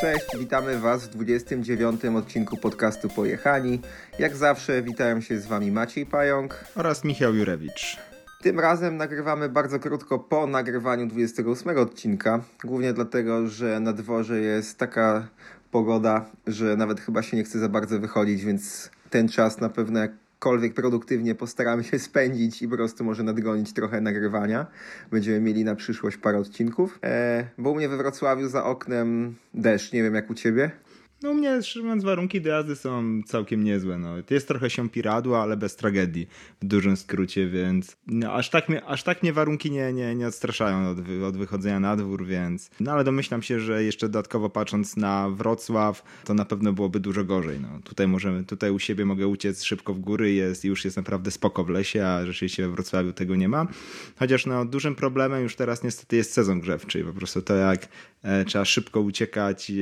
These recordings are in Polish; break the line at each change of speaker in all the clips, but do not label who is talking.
Cześć, witamy Was w 29 odcinku podcastu Pojechani. Jak zawsze witają się z Wami Maciej Pająk
oraz Michał Jurewicz.
Tym razem nagrywamy bardzo krótko po nagrywaniu 28 odcinka, głównie dlatego, że na dworze jest taka pogoda, że nawet chyba się nie chce za bardzo wychodzić, więc ten czas na pewno jakkolwiek produktywnie postaramy się spędzić i po prostu może nadgonić trochę nagrywania. Będziemy mieli na przyszłość parę odcinków. E, bo u mnie we Wrocławiu za oknem deszcz, nie wiem jak u ciebie.
No u mnie, szczerze mówiąc, warunki do jazdy są całkiem niezłe. No. Jest trochę się piradło, ale bez tragedii w dużym skrócie, więc no, aż, tak mnie, aż tak mnie warunki nie, nie, nie odstraszają od, od wychodzenia na dwór, więc no ale domyślam się, że jeszcze dodatkowo patrząc na Wrocław, to na pewno byłoby dużo gorzej. No. Tutaj możemy, tutaj u siebie mogę uciec szybko w góry, jest, już jest naprawdę spoko w lesie, a rzeczywiście we Wrocławiu tego nie ma. Chociaż no, dużym problemem już teraz niestety jest sezon grzewczy. Po prostu to jak e, trzeba szybko uciekać e,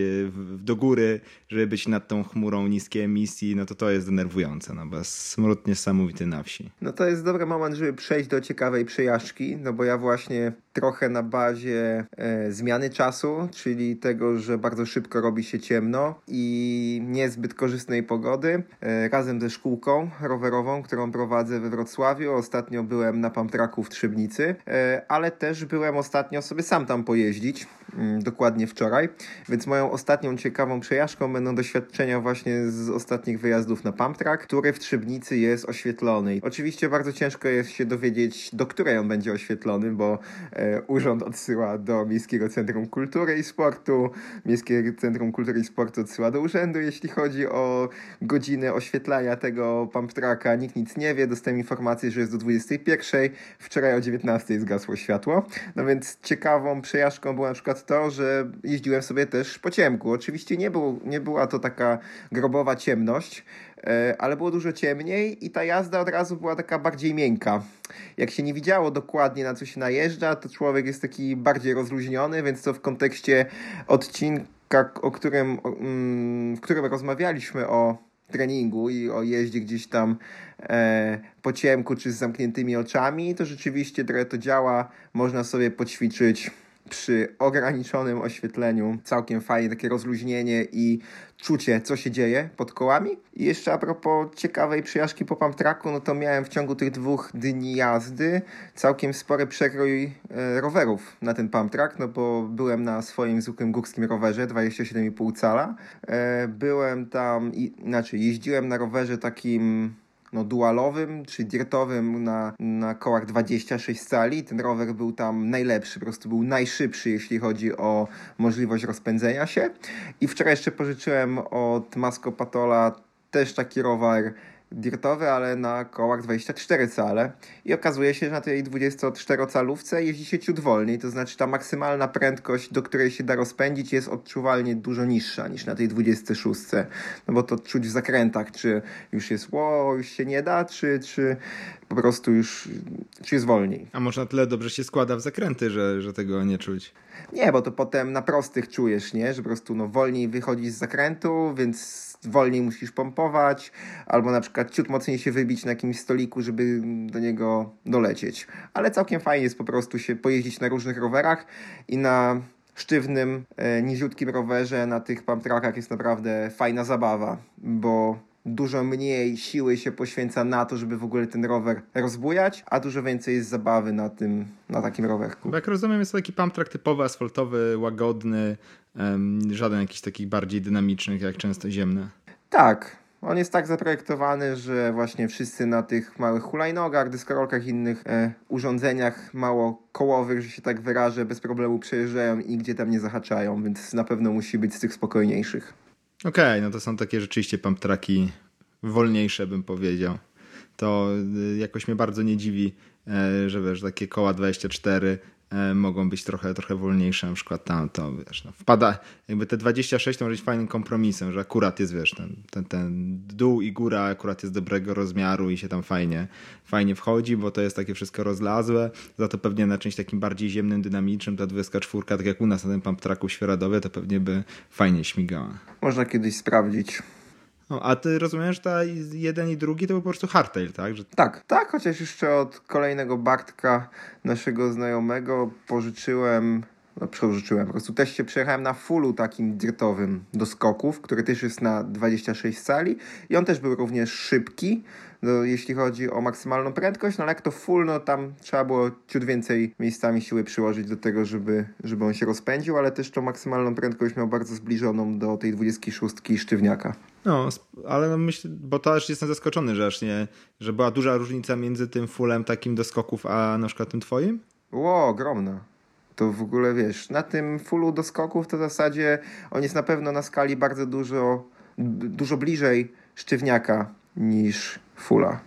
do góry, żeby być nad tą chmurą niskiej emisji, no to to jest denerwujące, no bo smród niesamowity na wsi.
No to jest dobry moment, żeby przejść do ciekawej przejażdżki, no bo ja właśnie trochę na bazie e, zmiany czasu, czyli tego, że bardzo szybko robi się ciemno i niezbyt korzystnej pogody, e, razem ze szkółką rowerową, którą prowadzę we Wrocławiu. Ostatnio byłem na Pamtraku w Trzebnicy, e, ale też byłem ostatnio sobie sam tam pojeździć, mm, dokładnie wczoraj, więc moją ostatnią ciekawą przejażdżką będą doświadczenia właśnie z ostatnich wyjazdów na Pamtrak, który w Trzebnicy jest oświetlony. Oczywiście bardzo ciężko jest się dowiedzieć, do której on będzie oświetlony, bo e, urząd odsyła do Miejskiego Centrum Kultury i Sportu, Miejskie Centrum Kultury i Sportu odsyła do urzędu, jeśli chodzi o godziny oświetlania tego Pamtraka. Nikt nic nie wie, dostałem informację, że jest do 21. Wczoraj o 19 zgasło światło. No więc ciekawą przejażdżką było na przykład to, że jeździłem sobie też po ciemku. Oczywiście nie był, nie była to taka grobowa ciemność, e, ale było dużo ciemniej i ta jazda od razu była taka bardziej miękka. Jak się nie widziało dokładnie na co się najeżdża, to człowiek jest taki bardziej rozluźniony, więc to w kontekście odcinka, o którym, mm, w którym rozmawialiśmy o treningu i o jeździe gdzieś tam e, po ciemku czy z zamkniętymi oczami, to rzeczywiście trochę to działa. Można sobie poćwiczyć przy ograniczonym oświetleniu całkiem fajnie, takie rozluźnienie i czucie, co się dzieje pod kołami. I jeszcze a propos ciekawej przyjażdżki po Pamtraku, no to miałem w ciągu tych dwóch dni jazdy całkiem spory przekrój e, rowerów na ten Pamtrak, no bo byłem na swoim zwykłym górskim rowerze 27,5 cala. E, byłem tam, inaczej, jeździłem na rowerze takim no, dualowym czy dirtowym na, na kołach 26 cali. Ten rower był tam najlepszy, po prostu był najszybszy, jeśli chodzi o możliwość rozpędzenia się. I wczoraj jeszcze pożyczyłem od Masco Patola też taki rower dirtowy, ale na kołach 24 cale. I okazuje się, że na tej 24-calówce jeździ się ciut wolniej, to znaczy ta maksymalna prędkość, do której się da rozpędzić jest odczuwalnie dużo niższa niż na tej 26, no bo to czuć w zakrętach, czy już jest ło, już się nie da, czy, czy po prostu już czy jest wolniej.
A może na tyle dobrze się składa w zakręty, że, że tego nie czuć?
Nie, bo to potem na prostych czujesz, nie? Że po prostu no, wolniej wychodzisz z zakrętu, więc wolniej musisz pompować, albo na przykład ciut mocniej się wybić na jakimś stoliku, żeby do niego dolecieć. Ale całkiem fajnie jest po prostu się pojeździć na różnych rowerach i na sztywnym, e, niziutkim rowerze na tych pamtrakach jest naprawdę fajna zabawa, bo dużo mniej siły się poświęca na to, żeby w ogóle ten rower rozbujać, a dużo więcej jest zabawy na tym, na takim rowerku.
Bo jak rozumiem, jest to taki pump track typowy, asfaltowy, łagodny, um, żaden jakiś takich bardziej dynamicznych, jak często ziemne.
Tak, on jest tak zaprojektowany, że właśnie wszyscy na tych małych hulajnogach, deskorolkach, innych e, urządzeniach mało kołowych, że się tak wyrażę, bez problemu przejeżdżają i nigdzie tam nie zahaczają, więc na pewno musi być z tych spokojniejszych.
Okej, okay, no to są takie rzeczywiście pump wolniejsze, bym powiedział. To y, jakoś mnie bardzo nie dziwi, e, że wiesz, takie koła 24 E, mogą być trochę, trochę wolniejsze, na przykład tam to, wiesz, no, wpada, jakby te 26 to może być fajnym kompromisem, że akurat jest, wiesz, ten, ten, ten dół i góra akurat jest dobrego rozmiaru i się tam fajnie, fajnie wchodzi, bo to jest takie wszystko rozlazłe, za to pewnie na czymś takim bardziej ziemnym, dynamicznym, ta 24, tak jak u nas na tym pump tracku świeradowie, to pewnie by fajnie śmigała.
Można kiedyś sprawdzić.
No, a ty rozumiesz, że ta jeden i drugi to po prostu hardtail, tak? Że...
Tak, tak, chociaż jeszcze od kolejnego Bartka, naszego znajomego, pożyczyłem no, przeżyczyłem. Po prostu też się przejechałem na fullu takim dirtowym do skoków, który też jest na 26 cali i on też był również szybki, no, jeśli chodzi o maksymalną prędkość, no ale jak to full, no tam trzeba było ciut więcej miejscami siły przyłożyć do tego, żeby, żeby on się rozpędził, ale też tą maksymalną prędkość miał bardzo zbliżoną do tej 26 sztywniaka.
No, ale no myślę, bo też jestem zaskoczony, że aż nie, że była duża różnica między tym fullem takim do skoków, a na przykład tym twoim?
Ło, ogromna. To w ogóle wiesz, na tym fullu do skoków to w zasadzie on jest na pewno na skali bardzo dużo, dużo bliżej sztywniaka niż fulla.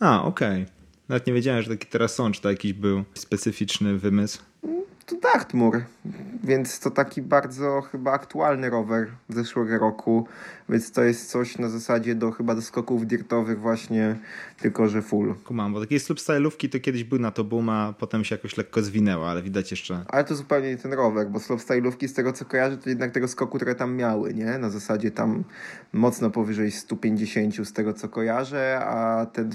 A, okej. Okay. Nawet nie wiedziałem, że taki teraz są, czy to jakiś był specyficzny wymysł
to Dachtmur, więc to taki bardzo chyba aktualny rower zeszłego roku, więc to jest coś na zasadzie do chyba do skoków dirtowych właśnie, tylko że full.
Kumam, bo takie slopestylówki to kiedyś był na to boom, a potem się jakoś lekko zwinęło, ale widać jeszcze...
Ale to zupełnie nie ten rower, bo slopestylówki z tego co kojarzę to jednak tego skoku, które tam miały, nie? Na zasadzie tam mocno powyżej 150 z tego co kojarzę, a ten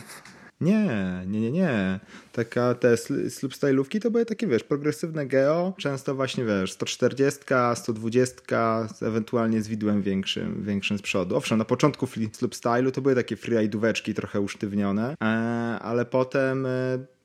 nie, nie, nie, nie. Taka te slopestylówki to były takie, wiesz, progresywne geo, często właśnie, wiesz, 140, 120, ewentualnie z widłem większym, większym z przodu. Owszem, na początku slopestylu to były takie freeridóweczki trochę usztywnione, e, ale potem e,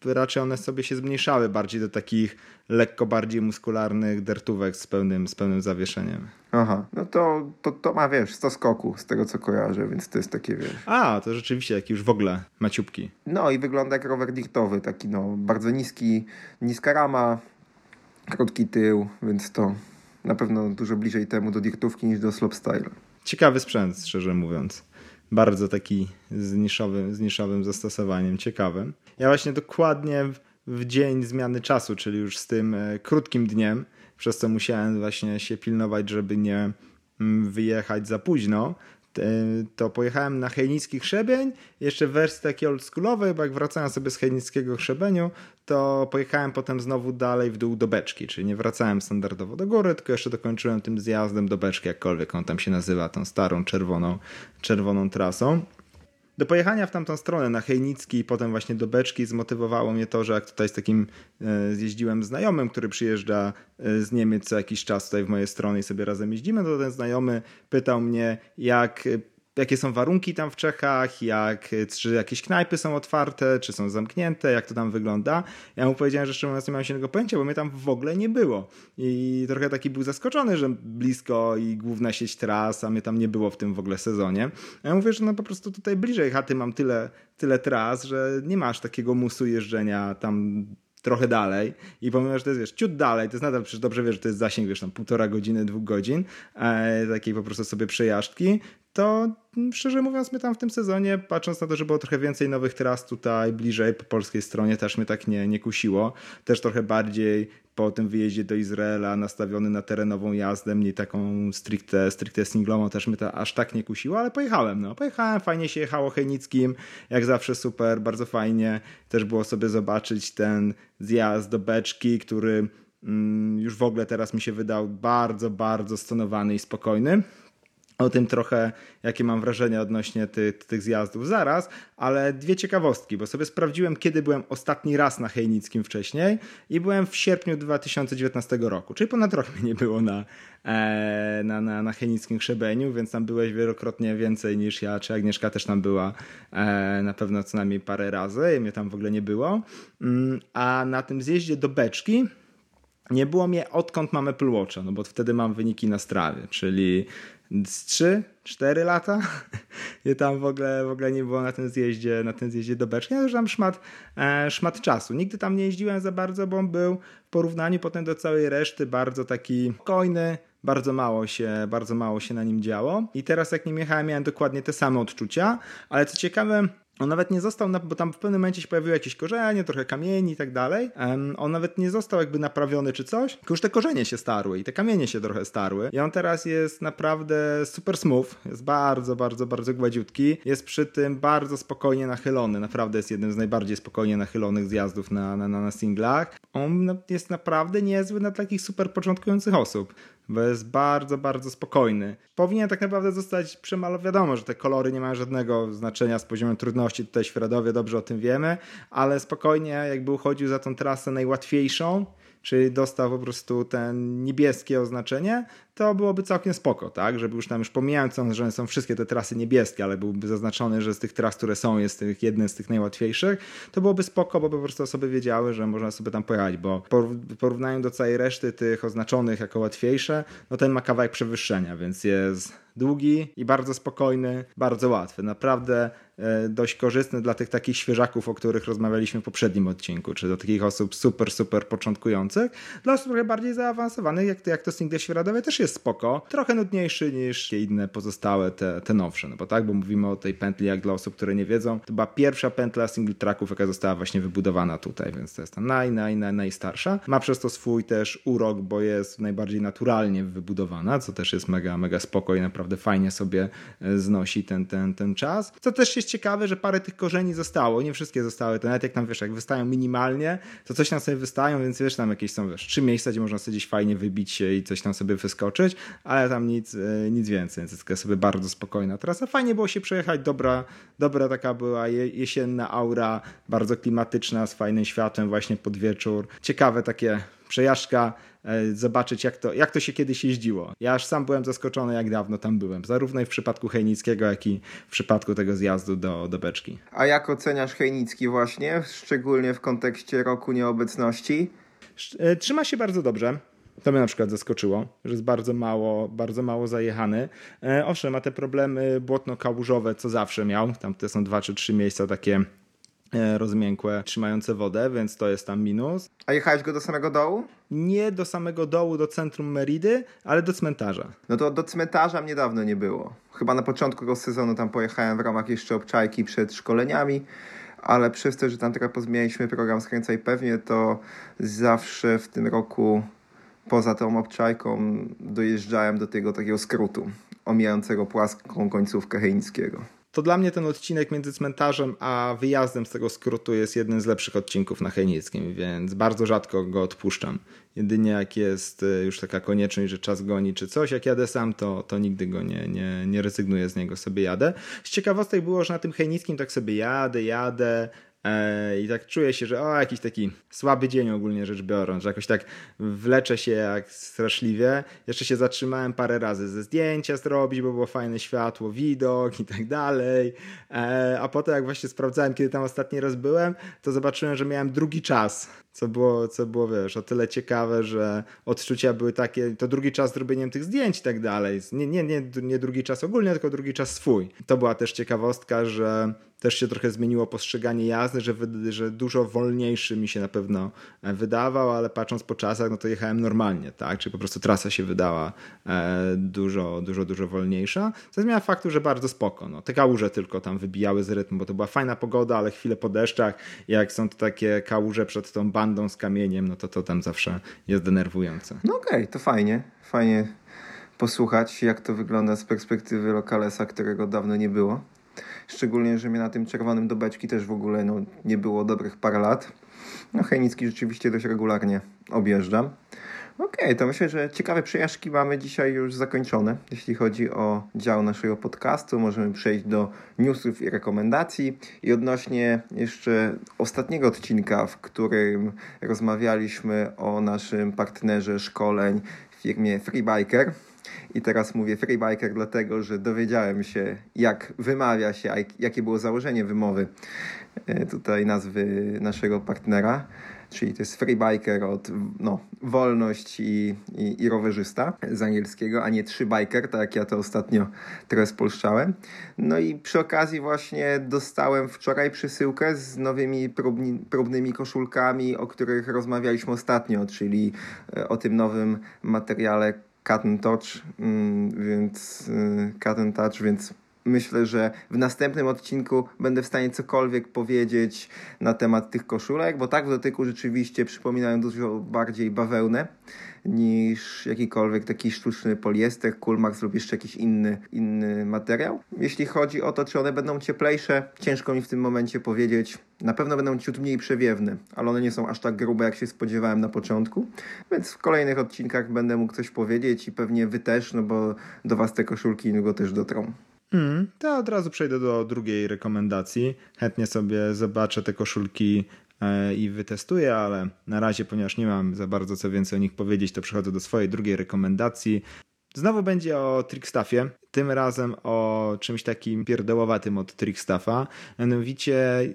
raczej one sobie się zmniejszały bardziej do takich lekko bardziej muskularnych dertówek z pełnym, z pełnym zawieszeniem.
Aha, no to, to, to ma, wiesz, 100 skoków z tego, co kojarzę, więc to jest takie, wiesz...
A, to rzeczywiście taki już w ogóle maciubki.
No i wygląda jak rower dirtowy, taki no, bardzo niski, niska rama, krótki tył, więc to na pewno dużo bliżej temu do dirtówki niż do slopestyle.
Ciekawy sprzęt, szczerze mówiąc bardzo taki z niszowym, z niszowym zastosowaniem, ciekawym. Ja właśnie dokładnie w, w dzień zmiany czasu, czyli już z tym e, krótkim dniem, przez co musiałem właśnie się pilnować, żeby nie mm, wyjechać za późno, to pojechałem na Hejnicki Chrzebień, jeszcze wersji takiej oldschoolowej, bo jak wracałem sobie z Hejnickiego Chrzebieniu, to pojechałem potem znowu dalej w dół do Beczki, czyli nie wracałem standardowo do góry, tylko jeszcze dokończyłem tym zjazdem do Beczki, jakkolwiek on tam się nazywa, tą starą, czerwoną, czerwoną trasą. Do pojechania w tamtą stronę, na Hejnicki i potem właśnie do Beczki zmotywowało mnie to, że jak tutaj z takim e, zjeździłem znajomym, który przyjeżdża e, z Niemiec co jakiś czas tutaj w moje strony i sobie razem jeździmy, to ten znajomy pytał mnie, jak jakie są warunki tam w Czechach, jak, czy jakieś knajpy są otwarte, czy są zamknięte, jak to tam wygląda. Ja mu powiedziałem, że szczerze mówiąc nie mam się tego pojęcia, bo mnie tam w ogóle nie było. I trochę taki był zaskoczony, że blisko i główna sieć tras, a mnie tam nie było w tym w ogóle sezonie. A ja mówię, że no po prostu tutaj bliżej chaty mam tyle, tyle tras, że nie masz takiego musu jeżdżenia tam trochę dalej i pomimo, że to jest, wiesz, ciut dalej, to jest nadal przecież dobrze wiesz, że to jest zasięg, wiesz, tam półtora godziny, dwóch godzin, e, takiej po prostu sobie przejażdżki, to szczerze mówiąc, my tam w tym sezonie, patrząc na to, że było trochę więcej nowych tras tutaj bliżej po polskiej stronie, też mnie tak nie, nie kusiło. Też trochę bardziej po tym wyjeździe do Izraela nastawiony na terenową jazdę, mniej taką stricte, stricte singlową, też mnie to aż tak nie kusiło, ale pojechałem. No. Pojechałem, fajnie się jechało Chejnickim, jak zawsze super, bardzo fajnie. Też było sobie zobaczyć ten zjazd do Beczki, który mm, już w ogóle teraz mi się wydał bardzo, bardzo stonowany i spokojny o tym trochę, jakie mam wrażenia odnośnie ty, tych zjazdów zaraz, ale dwie ciekawostki, bo sobie sprawdziłem, kiedy byłem ostatni raz na Hejnickim wcześniej i byłem w sierpniu 2019 roku, czyli ponad rok mnie nie było na, e, na, na, na Hejnickim Krzebeniu, więc tam byłeś wielokrotnie więcej niż ja, czy Agnieszka też tam była e, na pewno co najmniej parę razy i mnie tam w ogóle nie było. Mm, a na tym zjeździe do Beczki nie było mnie odkąd mam Apple Watcha, no bo wtedy mam wyniki na strawie, czyli z 3, 4 lata. I tam w ogóle, w ogóle nie było na tym zjeździe, na tym zjeździe do Beczki. Ja już tam szmat, e, szmat czasu. Nigdy tam nie jeździłem za bardzo, bo on był w porównaniu potem do całej reszty bardzo taki spokojny, bardzo mało się, bardzo mało się na nim działo. I teraz jak nim jechałem, miałem dokładnie te same odczucia, ale co ciekawe, on nawet nie został, bo tam w pewnym momencie się pojawiły jakieś korzenie, trochę kamieni i tak dalej. On nawet nie został jakby naprawiony czy coś, tylko już te korzenie się starły i te kamienie się trochę starły. I on teraz jest naprawdę super smooth, jest bardzo, bardzo, bardzo gładziutki. Jest przy tym bardzo spokojnie nachylony, naprawdę jest jednym z najbardziej spokojnie nachylonych zjazdów na, na, na, singlach. On jest naprawdę niezły dla takich super początkujących osób. Bo jest bardzo, bardzo spokojny. Powinien tak naprawdę zostać przemalowany. Wiadomo, że te kolory nie mają żadnego znaczenia z poziomem trudności. Tutaj Świeradowie dobrze o tym wiemy, ale spokojnie jakby uchodził za tą trasę najłatwiejszą, czyli dostał po prostu ten niebieskie oznaczenie, to byłoby całkiem spoko, tak? Żeby już tam już pomijając, że są wszystkie te trasy niebieskie, ale byłby zaznaczony, że z tych tras, które są, jest tych, jeden z tych najłatwiejszych, to byłoby spoko, bo po prostu osoby wiedziały, że można sobie tam pojechać, bo w porównaniu do całej reszty tych oznaczonych jako łatwiejsze, no ten ma kawałek przewyższenia, więc jest długi i bardzo spokojny, bardzo łatwy. Naprawdę e, dość korzystny dla tych takich świeżaków, o których rozmawialiśmy w poprzednim odcinku, czy do takich osób super, super początkujących. Dla osób trochę bardziej zaawansowanych, jak to, jak to single świeradowe, też jest spoko. Trochę nudniejszy niż inne pozostałe, te, te nowsze, no bo tak, bo mówimy o tej pętli, jak dla osób, które nie wiedzą, to była pierwsza pętla single tracków, jaka została właśnie wybudowana tutaj, więc to jest ta naj, naj, naj, najstarsza. Ma przez to swój też urok, bo jest najbardziej naturalnie wybudowana, co też jest mega, mega spoko i naprawdę fajnie sobie e, znosi ten, ten, ten czas. Co też jest ciekawe, że parę tych korzeni zostało, nie wszystkie zostały, to nawet jak tam wiesz, jak wystają minimalnie, to coś tam sobie wystają, więc wiesz, tam jakieś są wiesz, trzy miejsca, gdzie można sobie gdzieś fajnie wybić się i coś tam sobie ale tam nic, e, nic więcej, więc jest sobie bardzo spokojna trasa. Fajnie było się przejechać, dobra, dobra taka była jesienna aura, bardzo klimatyczna, z fajnym światłem właśnie pod wieczór. Ciekawe takie przejażdżka, e, zobaczyć jak to, jak to się kiedyś jeździło. Ja aż sam byłem zaskoczony, jak dawno tam byłem. Zarówno i w przypadku Hejnickiego, jak i w przypadku tego zjazdu do, do Beczki.
A jak oceniasz Hejnicki właśnie, szczególnie w kontekście roku nieobecności?
E, trzyma się bardzo dobrze. To mnie na przykład zaskoczyło, że jest bardzo mało, bardzo mało zajechany. E, owszem, ma te problemy błotno-kałużowe, co zawsze miał. Tam te są dwa czy trzy miejsca takie e, rozmiękłe, trzymające wodę, więc to jest tam minus.
A jechałeś go do samego dołu?
Nie do samego dołu, do centrum Meridy, ale do cmentarza.
No to do cmentarza mnie dawno nie było. Chyba na początku tego sezonu tam pojechałem w ramach jeszcze obczajki przed szkoleniami ale przez to, że tam teraz pozmienialiśmy program Skręcaj Pewnie, to zawsze w tym roku poza tą obczajką dojeżdżałem do tego takiego skrótu omijającego płaską końcówkę Heinickiego.
To dla mnie ten odcinek między cmentarzem a wyjazdem z tego skrótu jest jednym z lepszych odcinków na Heinickim, więc bardzo rzadko go odpuszczam. Jedynie jak jest e, już taka konieczność, że czas goni czy coś, jak jadę sam, to, to nigdy go nie, nie, nie rezygnuję z niego, sobie jadę. Z ciekawostek było, że na tym Heinickim tak sobie jadę, jadę, I tak czuję się, że o, jakiś taki słaby dzień ogólnie rzecz biorąc, że jakoś tak wleczę się jak straszliwie. Jeszcze się zatrzymałem parę razy ze zdjęcia zrobić, bo było fajne światło, widok i tak dalej. E, a potem jak właśnie sprawdzałem, kiedy tam ostatni raz byłem, to zobaczyłem, że miałem drugi czas co było, co było, wiesz, o tyle ciekawe, że odczucia były takie, to drugi czas zrobieniem tych zdjęć i tak dalej. Nie, nie, nie, nie drugi czas ogólnie, tylko drugi czas swój. To była też ciekawostka, że też się trochę zmieniło postrzeganie jazdy, że, że dużo wolniejszy mi się na pewno e, wydawał, ale patrząc po czasach, no to jechałem normalnie, tak? Czyli po prostu trasa się wydała e, dużo, dużo, dużo wolniejsza. Co zmienia faktu, że bardzo spoko. No. Te kałuże tylko tam wybijały z rytmu, bo to była fajna pogoda, ale chwilę po deszczach, jak są to takie kałuże przed tą bandą z kamieniem, no to to tam zawsze jest denerwujące.
No okej, okay, to fajnie. Fajnie posłuchać, jak to wygląda z perspektywy Lokalesa, którego dawno nie było. Szczególnie, że mnie na tym czerwonym do beczki też w ogóle no, nie było dobrych parę lat. No Hejnicki rzeczywiście dość regularnie objeżdżam. Okej, okay, to myślę, że ciekawe przejażdżki mamy dzisiaj już zakończone. Jeśli chodzi o dział naszego podcastu, możemy przejść do newsów i rekomendacji. I odnośnie jeszcze ostatniego odcinka, w którym rozmawialiśmy o naszym partnerze szkoleń w firmie Freebiker. I teraz mówię Freebiker dlatego, że dowiedziałem się, jak wymawia się, jakie było założenie wymowy e, tutaj nazwy naszego partnera czyli to jest freebiker od no, wolność i, i, i rowerzysta z angielskiego, a nie trzy biker, tak jak ja to ostatnio trochę spolszczałem. No i przy okazji właśnie dostałem wczoraj przesyłkę z nowymi próbni, próbnymi koszulkami, o których rozmawialiśmy ostatnio, czyli e, o tym nowym materiale Cut and Touch, mm, więc e, Cut and Touch, więc myślę, że w następnym odcinku będę w stanie cokolwiek powiedzieć na temat tych koszulek, bo tak w dotyku rzeczywiście przypominają dużo bardziej bawełnę niż jakikolwiek taki sztuczny poliester, Coolmax lub jeszcze jakiś inny, inny materiał. Jeśli chodzi o to, czy one będą cieplejsze, ciężko mi w tym momencie powiedzieć. Na pewno będą ciut mniej przewiewne, ale one nie są aż tak grube, jak się spodziewałem na początku. Więc w kolejnych odcinkach będę mógł coś powiedzieć i pewnie wy też, no bo do was te koszulki niedługo też dotrą.
Mm, to od razu przejdę do drugiej rekomendacji. Chętnie sobie zobaczę te koszulki e, i wytestuję, ale na razie, ponieważ nie mam za bardzo co więcej o nich powiedzieć, to przechodzę do swojej drugiej rekomendacji. Znowu będzie o Trickstaffie, tym razem o czymś takim pierdołowatym od Trickstaffa. Mianowicie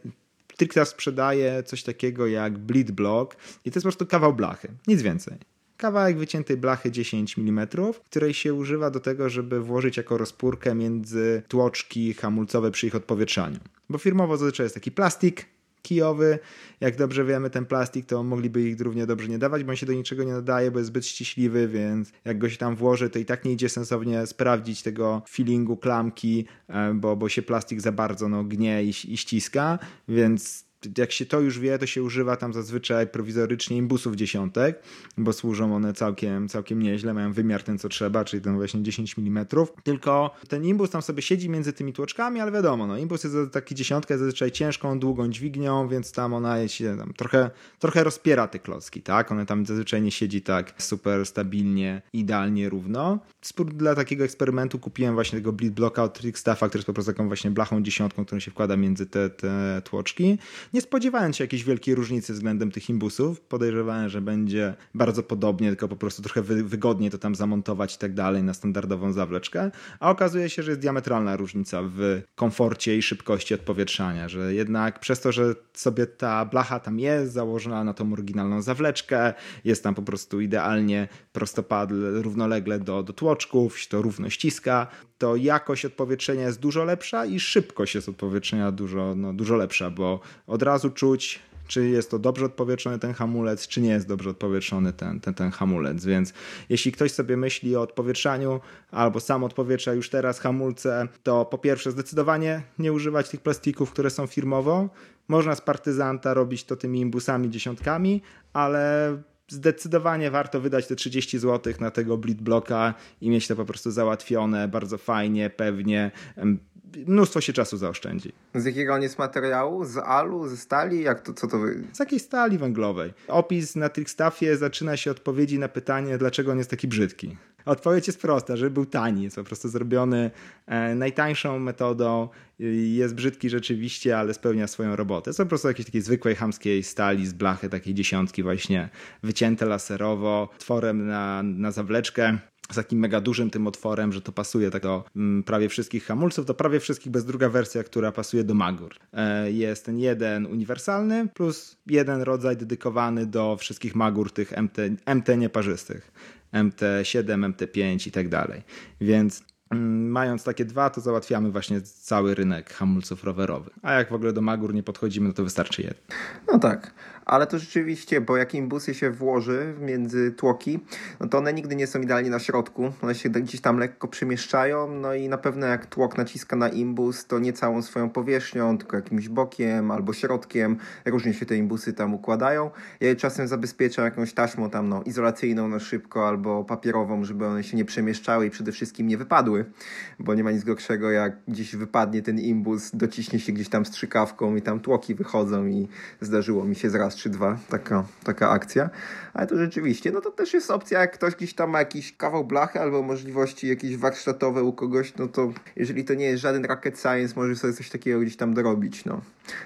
Trickstaff sprzedaje coś takiego jak Bleed Block i to jest po prostu kawał blachy, nic więcej kawałek wyciętej blachy 10 mm, której się używa do tego, żeby włożyć jako rozpórkę między tłoczki hamulcowe przy ich odpowietrzaniu. Bo firmowo zazwyczaj jest taki plastik kijowy. Jak dobrze wiemy, ten plastik to mogliby ich równie dobrze nie dawać, bo on się do niczego nie nadaje, bo jest zbyt ściśliwy, więc jak go się tam włoży, to i tak nie idzie sensownie sprawdzić tego feelingu klamki, e, bo, bo się plastik za bardzo no, gnie i, i ściska, więc jak się to już wie, to się używa tam zazwyczaj prowizorycznie imbusów dziesiątek, bo służą one całkiem, całkiem nieźle, mają wymiar ten co trzeba, czyli ten właśnie 10 mm. Tylko ten imbus tam sobie siedzi między tymi tłoczkami, ale wiadomo, no imbus jest taki dziesiątkę zazwyczaj ciężką, długą dźwignią, więc tam ona się tam trochę, trochę rozpiera te klocki, tak? One tam zazwyczaj nie siedzi tak super stabilnie, idealnie równo. Dla takiego eksperymentu kupiłem właśnie tego bleed blocka od Trickstaffa, który jest po prostu taką właśnie blachą dziesiątką, którą się wkłada między te, te tłoczki nie spodziewałem się jakiejś wielkiej różnicy względem tych imbusów. Podejrzewałem, że będzie bardzo podobnie, tylko po prostu trochę wygodniej to tam zamontować i tak dalej na standardową zawleczkę. A okazuje się, że jest diametralna różnica w komforcie i szybkości odpowietrzania, że jednak przez to, że sobie ta blacha tam jest założona na tą oryginalną zawleczkę, jest tam po prostu idealnie prostopadle, równolegle do, do tłoczków, to równo ściska, to jakość odpowietrzenia jest dużo lepsza i szybkość jest odpowietrzenia dużo, no, dużo lepsza, bo od razu czuć, czy jest to dobrze odpowietrzony ten hamulec, czy nie jest dobrze odpowietrzony ten, ten, ten hamulec. Więc jeśli ktoś sobie myśli o odpowietrzaniu albo sam odpowietrza już teraz hamulce, to po pierwsze zdecydowanie nie używać tych plastików, które są firmowo. Można z partyzanta robić to tymi imbusami, dziesiątkami, ale zdecydowanie warto wydać te 30 zł na tego bleed i mieć to po prostu załatwione bardzo fajnie, pewnie. Mnóstwo się czasu zaoszczędzi.
Z jakiego on jest materiału? Z alu? Ze stali? Jak to, co to wy...
Z jakiej stali węglowej. Opis na Trickstaffie zaczyna się odpowiedzi na pytanie, dlaczego on jest taki brzydki. Odpowiedź jest prosta, że był tani, jest po prostu zrobiony e, najtańszą metodą, jest brzydki rzeczywiście, ale spełnia swoją robotę. Jest po prostu jakiejś takiej zwykłej hamskiej stali z blachy, takiej dziesiątki właśnie wycięte laserowo, tworem na, na zawleczkę z takim mega dużym tym otworem, że to pasuje tak do mm, prawie wszystkich hamulców, to prawie wszystkich bez druga wersja, która pasuje do Magur. E, jest ten jeden uniwersalny plus jeden rodzaj dedykowany do wszystkich Magur tych MT, MT nieparzystych. MT7, MT5 i tak dalej. Więc mm, mając takie dwa, to załatwiamy właśnie cały rynek hamulców rowerowych. A jak w ogóle do Magur nie podchodzimy, no to wystarczy jeden.
No tak ale to rzeczywiście, bo jak imbusy się włoży między tłoki, no to one nigdy nie są idealnie na środku, one się gdzieś tam lekko przemieszczają, no i na pewno jak tłok naciska na imbus, to nie całą swoją powierzchnią, tylko jakimś bokiem albo środkiem, różnie się te imbusy tam układają. Ja je czasem zabezpieczam jakąś taśmą tam no, izolacyjną na szybko albo papierową, żeby one się nie przemieszczały i przede wszystkim nie wypadły, bo nie ma nic gorszego jak gdzieś wypadnie ten imbus, dociśnie się gdzieś tam strzykawką i tam tłoki wychodzą i zdarzyło mi się zraz czy dwa taka, taka akcja. Ale to rzeczywiście, no to też jest opcja, jak ktoś gdzieś tam ma jakiś kawał blachy albo możliwości jakieś warsztatowe u kogoś, no to jeżeli to nie jest żaden rocket science, może sobie coś takiego gdzieś tam dorobić, no.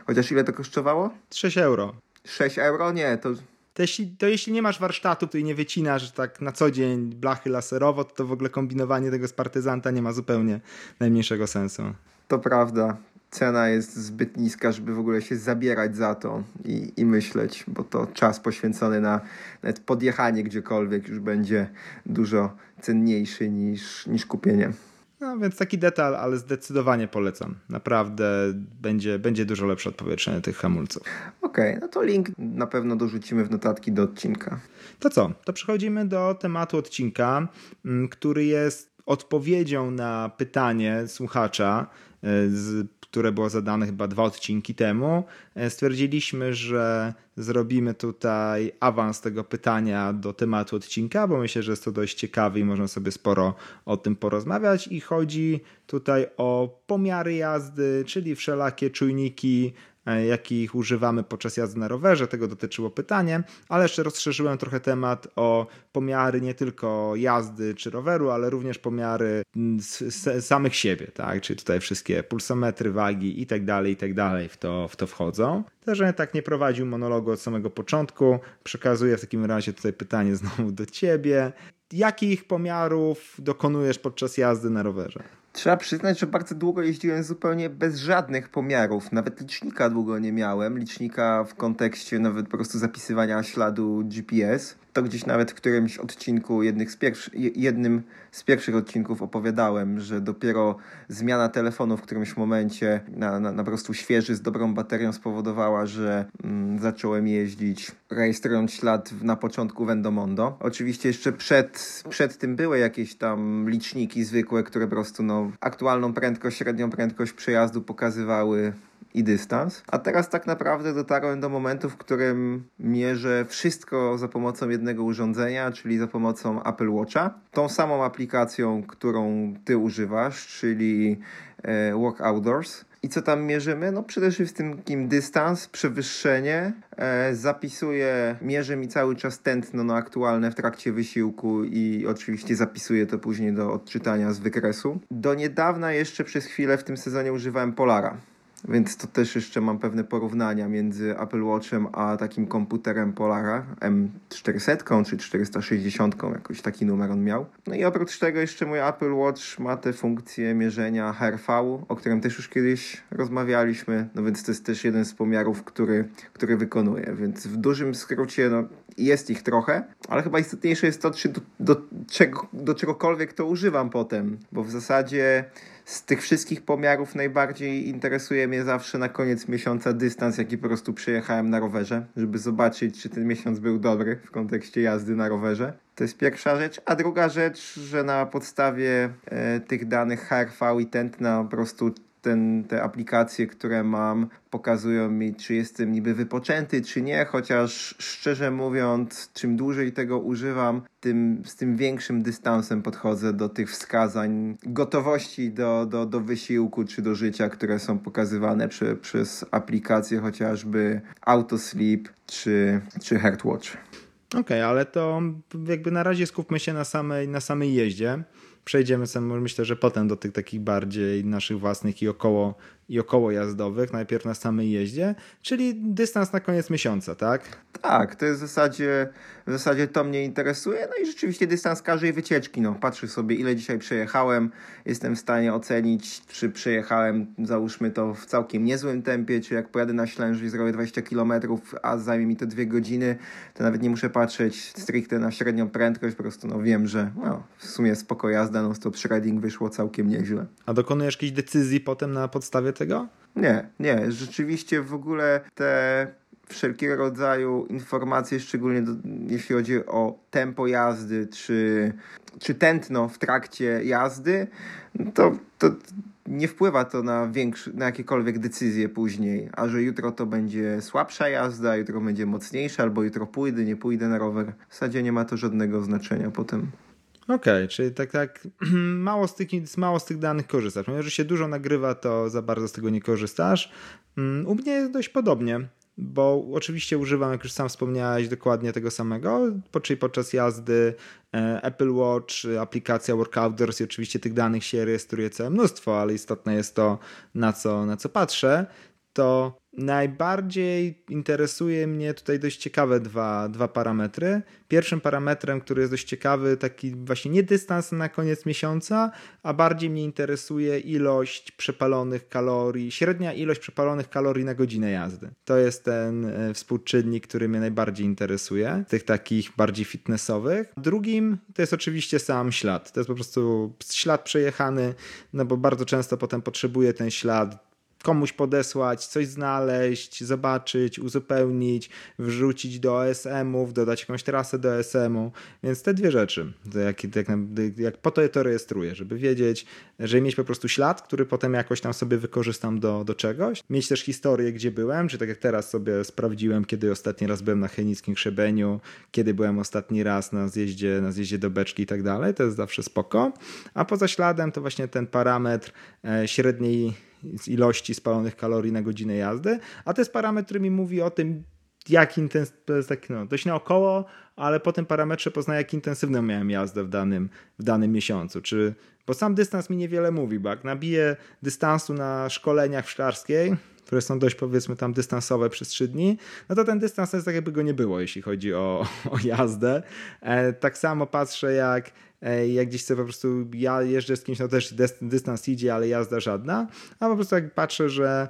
Chociaż ile to kosztowało?
6 euro.
6 euro? Nie, to
to jeśli, to jeśli nie masz warsztatu, to i nie wycinasz tak na co dzień blachy laserowo, to, to w ogóle kombinowanie tego z partyzanta nie ma zupełnie najmniejszego sensu.
To prawda cena jest zbyt niska, żeby w ogóle się zabierać za to i, i myśleć, bo to czas poświęcony na nawet podjechanie gdziekolwiek już będzie dużo cenniejszy niż, niż kupienie.
No więc taki detal, ale zdecydowanie polecam. Naprawdę będzie, będzie dużo lepsze odpowietrzenie tych hamulców.
Okej, okay, no to link na pewno dorzucimy w notatki do odcinka.
To co? To przechodzimy do tematu odcinka, mm, który jest odpowiedzią na pytanie słuchacza, e, z, które było zadane chyba dwa odcinki temu, e, stwierdziliśmy, że zrobimy tutaj awans tego pytania do tematu odcinka, bo myślę, że jest to dość ciekawe i można sobie sporo o tym porozmawiać. I chodzi tutaj o pomiary jazdy, czyli wszelakie czujniki jakich używamy podczas jazdy na rowerze. Tego dotyczyło pytanie, ale jeszcze rozszerzyłem trochę temat o pomiary nie tylko jazdy czy roweru, ale również pomiary mm, samych siebie, tak? Czyli tutaj wszystkie pulsometry, wagi i tak dalej, i tak dalej w to, w to wchodzą. Też tak nie prowadził monologu od samego początku. Przekazuję w takim razie tutaj pytanie znowu do ciebie. Jakich pomiarów dokonujesz podczas jazdy na rowerze?
Trzeba przyznać, że bardzo długo jeździłem zupełnie bez żadnych pomiarów. Nawet licznika długo nie miałem. Licznika w kontekście nawet po prostu zapisywania śladu GPS to gdzieś nawet w którymś odcinku, jednych z jednym z pierwszych odcinków opowiadałem, że dopiero zmiana telefonu w którymś momencie na, na, na prostu świeży, z dobrą baterią spowodowała, że mm, zacząłem jeździć rejestrując ślad na początku Vendomondo. Oczywiście jeszcze przed, przed tym były jakieś tam liczniki zwykłe, które po prostu no, aktualną prędkość, średnią prędkość przejazdu pokazywały i dystans. A teraz tak naprawdę dotarłem do momentu, w którym mierzę wszystko za pomocą jednego urządzenia, czyli za pomocą Apple Watcha. Tą samą aplikacją, którą ty używasz, czyli e, Walk Outdoors. I co tam mierzymy? No przede wszystkim dystans, przewyższenie. E, zapisuję, mierzę mi cały czas tętno no, aktualne w trakcie wysiłku i oczywiście zapisuję to później do odczytania z wykresu. Do niedawna jeszcze przez chwilę w tym sezonie używałem Polara. Więc to też jeszcze mam pewne porównania między Apple Watchem a takim komputerem Polara M400 czy 460, jakoś taki numer on miał. No i oprócz tego jeszcze mój Apple Watch ma te funkcje mierzenia HRV, o którym też już kiedyś rozmawialiśmy, no więc to jest też jeden z pomiarów, który, który wykonuję. Więc w dużym skrócie no, jest ich trochę, ale chyba istotniejsze jest to, czy do, do, czego, do czegokolwiek to używam potem, bo w zasadzie z tych wszystkich pomiarów najbardziej interesuje mnie zawsze na koniec miesiąca dystans, jaki po prostu przejechałem na rowerze, żeby zobaczyć, czy ten miesiąc był dobry w kontekście jazdy na rowerze. To jest pierwsza rzecz. A druga rzecz, że na podstawie e, tych danych HRV i tętna po prostu ten, te aplikacje, które mam, pokazują mi, czy jestem niby wypoczęty, czy nie, chociaż szczerze mówiąc, czym dłużej tego używam, tym z tym większym dystansem podchodzę do tych wskazań gotowości do, do, do wysiłku czy do życia, które są pokazywane przy, przez aplikacje chociażby Autosleep czy, czy Heartwatch.
Okej, okay, ale to jakby na razie skupmy się na samej, na samej jeździe przejdziemy sobie, myślę, że potem do tych takich bardziej naszych własnych i około i około jazdowych, najpierw na samej jeździe, czyli dystans na koniec miesiąca, tak?
Tak, to jest w zasadzie, w zasadzie to mnie interesuje. No i rzeczywiście dystans każdej wycieczki. No, patrzę sobie, ile dzisiaj przejechałem. Jestem w stanie ocenić, czy przejechałem, załóżmy to w całkiem niezłym tempie, czy jak pojadę na Ślęż i zrobię 20 km, a zajmie mi to dwie godziny, to nawet nie muszę patrzeć stricte na średnią prędkość, po prostu no, wiem, że no, w sumie spoko jazda, no stop shredding wyszło całkiem nieźle.
A dokonujesz jakiejś decyzji potem na podstawie tego?
Nie, nie. Rzeczywiście w ogóle te wszelkiego rodzaju informacje, szczególnie do, jeśli chodzi o tempo jazdy, czy, czy tętno w trakcie jazdy, to, to nie wpływa to na, większy, na jakiekolwiek decyzje później, a że jutro to będzie słabsza jazda, jutro będzie mocniejsza, albo jutro pójdę, nie pójdę na rower. W zasadzie nie ma to żadnego znaczenia potem.
Okej, okay, czyli tak, tak mało z, tych, mało z tych danych korzystasz. Mimo, że się dużo nagrywa, to za bardzo z tego nie korzystasz. Mm, u mnie jest dość podobnie, bo oczywiście używam, jak już sam wspomniałeś, dokładnie tego samego, czyli podczas jazdy e, Apple Watch, aplikacja Workouters i oczywiście tych danych się rejestruje całe mnóstwo, ale istotne jest to, na co, na co patrzę to najbardziej interesuje mnie tutaj dość ciekawe dwa, dwa parametry. Pierwszym parametrem, który jest dość ciekawy, taki właśnie nie dystans na koniec miesiąca, a bardziej mnie interesuje ilość przepalonych kalorii, średnia ilość przepalonych kalorii na godzinę jazdy. To jest ten e, współczynnik, który mnie najbardziej interesuje, tych takich bardziej fitnessowych. Drugim to jest oczywiście sam ślad. To jest po prostu ślad przejechany, no bo bardzo często potem potrzebuję ten ślad komuś podesłać, coś znaleźć, zobaczyć, uzupełnić, wrzucić do OSM-ów, dodać jakąś trasę do OSM-u, więc te dwie rzeczy, jak, jak, jak po to je to rejestruję, żeby wiedzieć, żeby mieć po prostu ślad, który potem jakoś tam sobie wykorzystam do, do czegoś, mieć też historię, gdzie byłem, czy tak jak teraz sobie sprawdziłem, kiedy ostatni raz byłem na Chenickim Krzebeniu, kiedy byłem ostatni raz na zjeździe, na zjeździe do Beczki i tak dalej, to jest zawsze spoko, a poza śladem to właśnie ten parametr e, średniej z ilości spalonych kalorii na godzinę jazdy, a to jest parametr, który mi mówi o tym, jak jest tak no, dość naokoło, ale po tym parametrze poznaję, jak intensywną miałem jazdę w danym, w danym miesiącu. Czy, bo sam dystans mi niewiele mówi, bo jak nabiję dystansu na szkoleniach w Szklarskiej, które są dość powiedzmy tam dystansowe przez 3 dni, no to ten dystans jest tak jakby go nie było, jeśli chodzi o, o jazdę. E, tak samo patrzę jak jak gdzieś sobie po prostu ja jeżdżę z kimś, no też dystans idzie, ale jazda żadna, a po prostu jak patrzę, że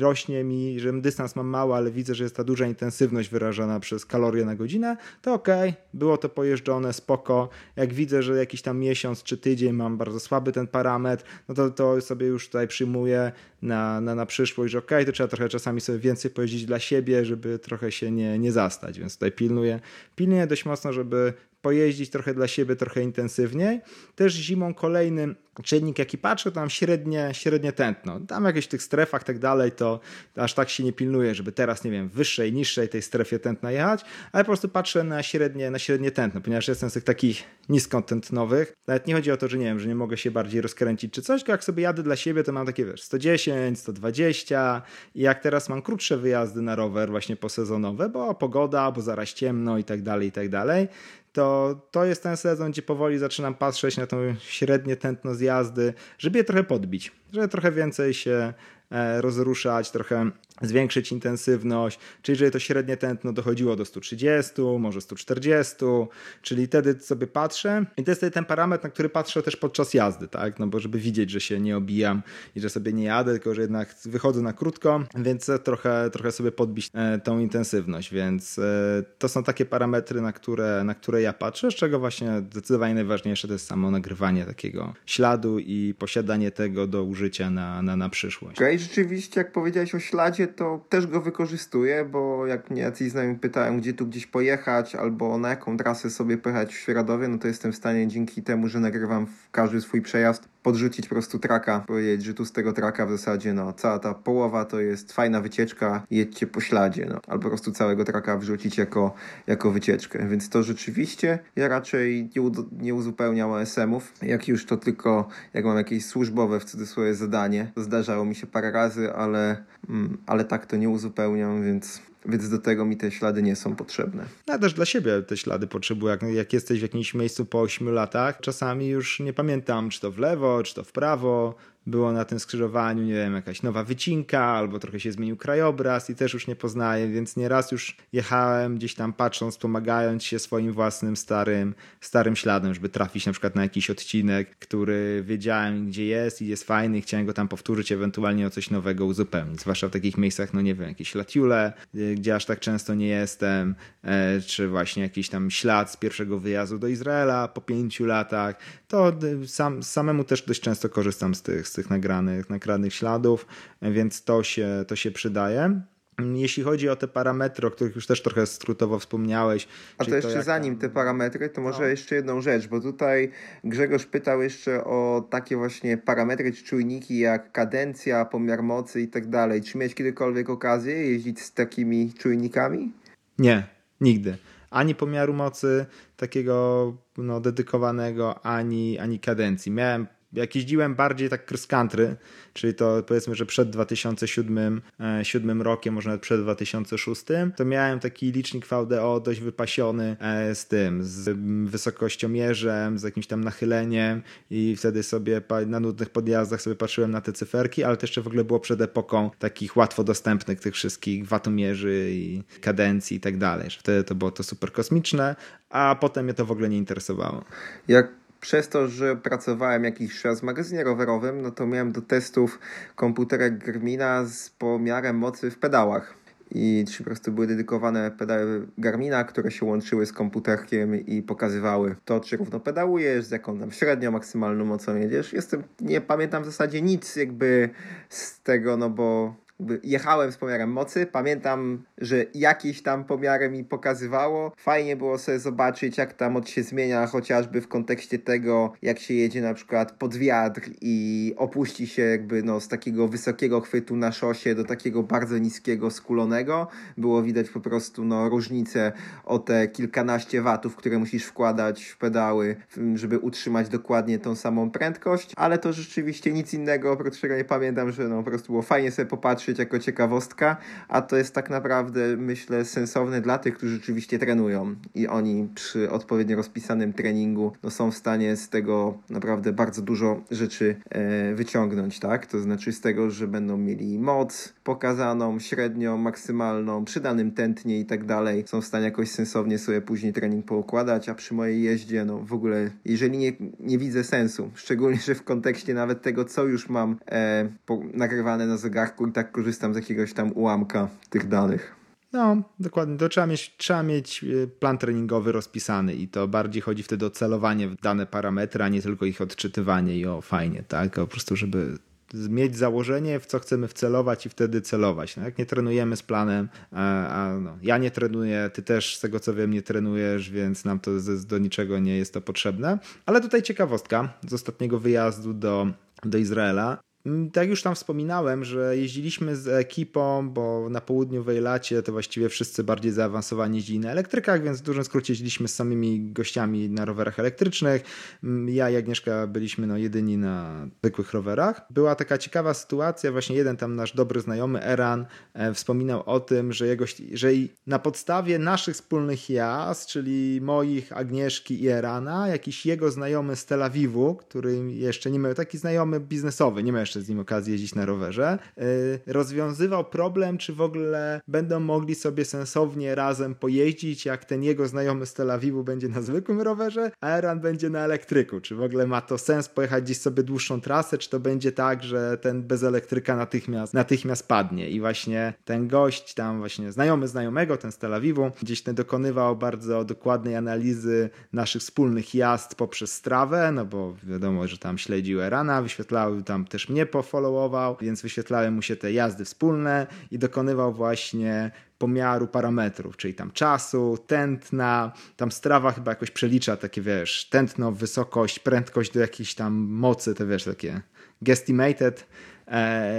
rośnie mi, że dystans mam mały, ale widzę, że jest ta duża intensywność wyrażana przez kalorie na godzinę, to ok, było to pojeżdżone, spoko. Jak widzę, że jakiś tam miesiąc czy tydzień mam bardzo słaby ten parametr, no to, to sobie już tutaj przyjmuję na, na, na przyszłość, że ok, to trzeba trochę czasami sobie więcej pojeździć dla siebie, żeby trochę się nie, nie zastać, więc tutaj pilnuję, pilnuję dość mocno, żeby pojeździć trochę dla siebie, trochę intensywniej. Też zimą kolejny czynnik, jaki patrzę, tam średnie, średnie tętno. Tam jakieś w tych strefach tak dalej, to aż tak się nie pilnuje, żeby teraz, nie wiem, wyższej, niższej tej strefie tętna jechać, ale po prostu patrzę na średnie, na średnie tętno, ponieważ jestem z tych takich niskotętnowych. Nawet nie chodzi o to, że nie wiem, że nie mogę się bardziej rozkręcić czy coś, tylko jak sobie jadę dla siebie, to mam takie, wiesz, 110, 120 i jak teraz mam krótsze wyjazdy na rower właśnie posezonowe, bo pogoda, bo zaraz ciemno i tak dalej, i tak dalej, to to jest ten sezon, gdzie powoli zaczynam patrzeć na tą średnie tętno zjazdy, żeby je trochę podbić, żeby trochę więcej się e, rozruszać, trochę zwiększyć intensywność, czyli jeżeli to średnie tętno dochodziło do 130, może 140, czyli wtedy sobie patrzę i to jest ten parametr, na który patrzę też podczas jazdy, tak, no bo żeby widzieć, że się nie obijam i że sobie nie jadę, tylko że jednak wychodzę na krótko, więc trochę, trochę sobie podbić e, tą intensywność, więc e, to są takie parametry, na które, na które ja patrzę, z czego właśnie zdecydowanie najważniejsze to jest samo nagrywanie takiego śladu i posiadanie tego do użycia na, na, na przyszłość.
Okej, okay, rzeczywiście jak powiedziałeś o śladzie, to też go wykorzystuję, bo jak mnie jacyś znajomi pytają, gdzie tu gdzieś pojechać, albo na jaką trasę sobie pojechać w Świeradowie, no to jestem w stanie dzięki temu, że nagrywam każdy swój przejazd, podrzucić po prostu traka, powiedzieć, że tu z tego traka w zasadzie, no, cała ta połowa to jest fajna wycieczka, jedźcie po śladzie, no, albo po prostu całego traka wrzucić jako, jako wycieczkę, więc to rzeczywiście ja raczej nie, nie uzupełniam OSM-ów, jak już to tylko, jak mam jakieś służbowe w cudzysłowie zadanie, zdarzało mi się parę razy, ale, mm, ale tak to nie uzupełniam, więc więc do tego mi te ślady nie są potrzebne.
Ja też dla siebie te ślady potrzebuję. Jak, jak jesteś w jakimś miejscu po 8 latach, czasami już nie pamiętam, czy to w lewo, czy to w prawo, było na tym skrzyżowaniu, nie wiem, jakaś nowa wycinka, albo trochę się zmienił krajobraz i też już nie poznaję, więc nieraz już jechałem gdzieś tam patrząc, pomagając się swoim własnym starym, starym śladem, żeby trafić na przykład na jakiś odcinek, który wiedziałem gdzie jest i jest fajny i chciałem go tam powtórzyć, ewentualnie o coś nowego uzupełnić, zwłaszcza w takich miejscach, no nie wiem, jakieś latiule, y, gdzie aż tak często nie jestem, e, czy właśnie jakiś tam ślad z pierwszego wyjazdu do Izraela po pięciu latach, to y, sam, samemu też dość często korzystam z tych, z tych nagranych, nagranych śladów, więc to się, to się przydaje. Jeśli chodzi o te parametry, o których już też trochę skrótowo wspomniałeś.
A to jeszcze to zanim te parametry, to może no. jeszcze jedną rzecz, bo tutaj Grzegorz pytał jeszcze o takie właśnie parametry czy czujniki jak kadencja, pomiar mocy i tak dalej. Czy miałeś kiedykolwiek okazję jeździć z takimi czujnikami?
Nie, nigdy. Ani pomiaru mocy takiego no, dedykowanego, ani, ani kadencji. Miałem jak jeździłem bardziej tak cross country, czyli to powiedzmy, że przed 2007 7 e, rokiem, może nawet przed 2006, to miałem taki licznik VDO dość wypasiony e, z tym, z wysokościomierzem, z jakimś tam nachyleniem i wtedy sobie na nudnych podjazdach sobie patrzyłem na te cyferki, ale to jeszcze w ogóle było przed epoką takich łatwo dostępnych tych wszystkich watomierzy i kadencji i tak dalej, że wtedy to było to super kosmiczne, a potem mnie to w ogóle nie interesowało.
Jak przez to, że pracowałem jakiś czas w magazynie rowerowym, no to miałem do testów komputerek Garmina z pomiarem mocy w pedałach. i czy po prostu były dedykowane pedały Garmina, które się łączyły z komputerkiem i pokazywały to, czy równo pedałujesz, z jaką tam średnią, maksymalną mocą jedziesz. Jestem, nie pamiętam w zasadzie nic jakby z tego, no bo jechałem z pomiarem mocy. Pamiętam, że jakiś tam pomiary mi pokazywało. Fajnie było sobie zobaczyć, jak ta moc się zmienia, chociażby w kontekście tego, jak się jedzie na przykład pod wiatr i opuści się jakby no, z takiego wysokiego chwytu na szosie do takiego bardzo niskiego, skulonego. Było widać po prostu no, różnicę o te kilkanaście watów, które musisz wkładać w pedały, żeby utrzymać dokładnie tą samą prędkość, ale to rzeczywiście nic innego, oprócz tego nie pamiętam, że no, po prostu było fajnie sobie popatrzeć jako ciekawostka, a to jest tak naprawdę, myślę, sensowne dla tych, którzy rzeczywiście trenują i oni przy odpowiednio rozpisanym treningu no, są w stanie z tego naprawdę bardzo dużo rzeczy e, wyciągnąć, tak? To znaczy z tego, że będą mieli moc pokazaną, średnią, maksymalną, przy danym tętnie i tak dalej, są w stanie jakoś sensownie sobie później trening poukładać, a przy mojej jeździe, no w ogóle, jeżeli nie, nie widzę sensu, szczególnie, że w kontekście nawet tego, co już mam e, po, nagrywane na zegarku i tak korzystam z jakiegoś tam ułamka tych danych.
No, dokładnie. To trzeba mieć, trzeba mieć e, plan treningowy rozpisany i to bardziej chodzi wtedy o celowanie w dane parametry, a nie tylko ich odczytywanie i o fajnie, tak? Po prostu, żeby mieć założenie, w co chcemy wcelować i wtedy celować. No, jak nie trenujemy z planem, a, a no, ja nie trenuję, ty też z tego co wiem nie trenujesz, więc nam to z, do niczego nie jest to potrzebne. Ale tutaj ciekawostka z ostatniego wyjazdu do, do Izraela. Mm, tak już tam wspominałem, że jeździliśmy z ekipą, bo na południu w Ejlacie to właściwie wszyscy bardziej zaawansowani jeździli na elektrykach, więc w dużym skrócie jeździliśmy z samymi gościami na rowerach elektrycznych. Mm, ja i Agnieszka byliśmy no jedyni na zwykłych rowerach. Była taka ciekawa sytuacja, właśnie jeden tam nasz dobry znajomy, Eran, e, wspominał o tym, że, jego, że na podstawie naszych wspólnych jazd, czyli moich, Agnieszki i Erana, jakiś jego znajomy z Tel Awiwu, który jeszcze nie miał, taki znajomy biznesowy, nie miał jeszcze z nim okazję jeździć na rowerze, y, rozwiązywał problem, czy w ogóle będą mogli sobie sensownie razem pojeździć, jak ten jego znajomy z Tel Awiwu będzie na zwykłym rowerze, a Eran będzie na elektryku. Czy w ogóle ma to sens pojechać gdzieś sobie dłuższą trasę, czy to będzie tak, że ten bez elektryka natychmiast, natychmiast padnie. I właśnie ten gość tam właśnie znajomy znajomego, ten z Tel Awiwu, gdzieś ten dokonywał bardzo dokładnej analizy naszych wspólnych jazd poprzez strawę, no bo wiadomo, że tam śledził Erana, wyświetlały tam też mnie mnie pofollowował, więc wyświetlały mu się te jazdy wspólne i dokonywał właśnie pomiaru parametrów, czyli tam czasu, tętna, tam strawa chyba jakoś przelicza takie, wiesz, tętno, wysokość, prędkość do jakiejś tam mocy, te wiesz, takie guesstimated e,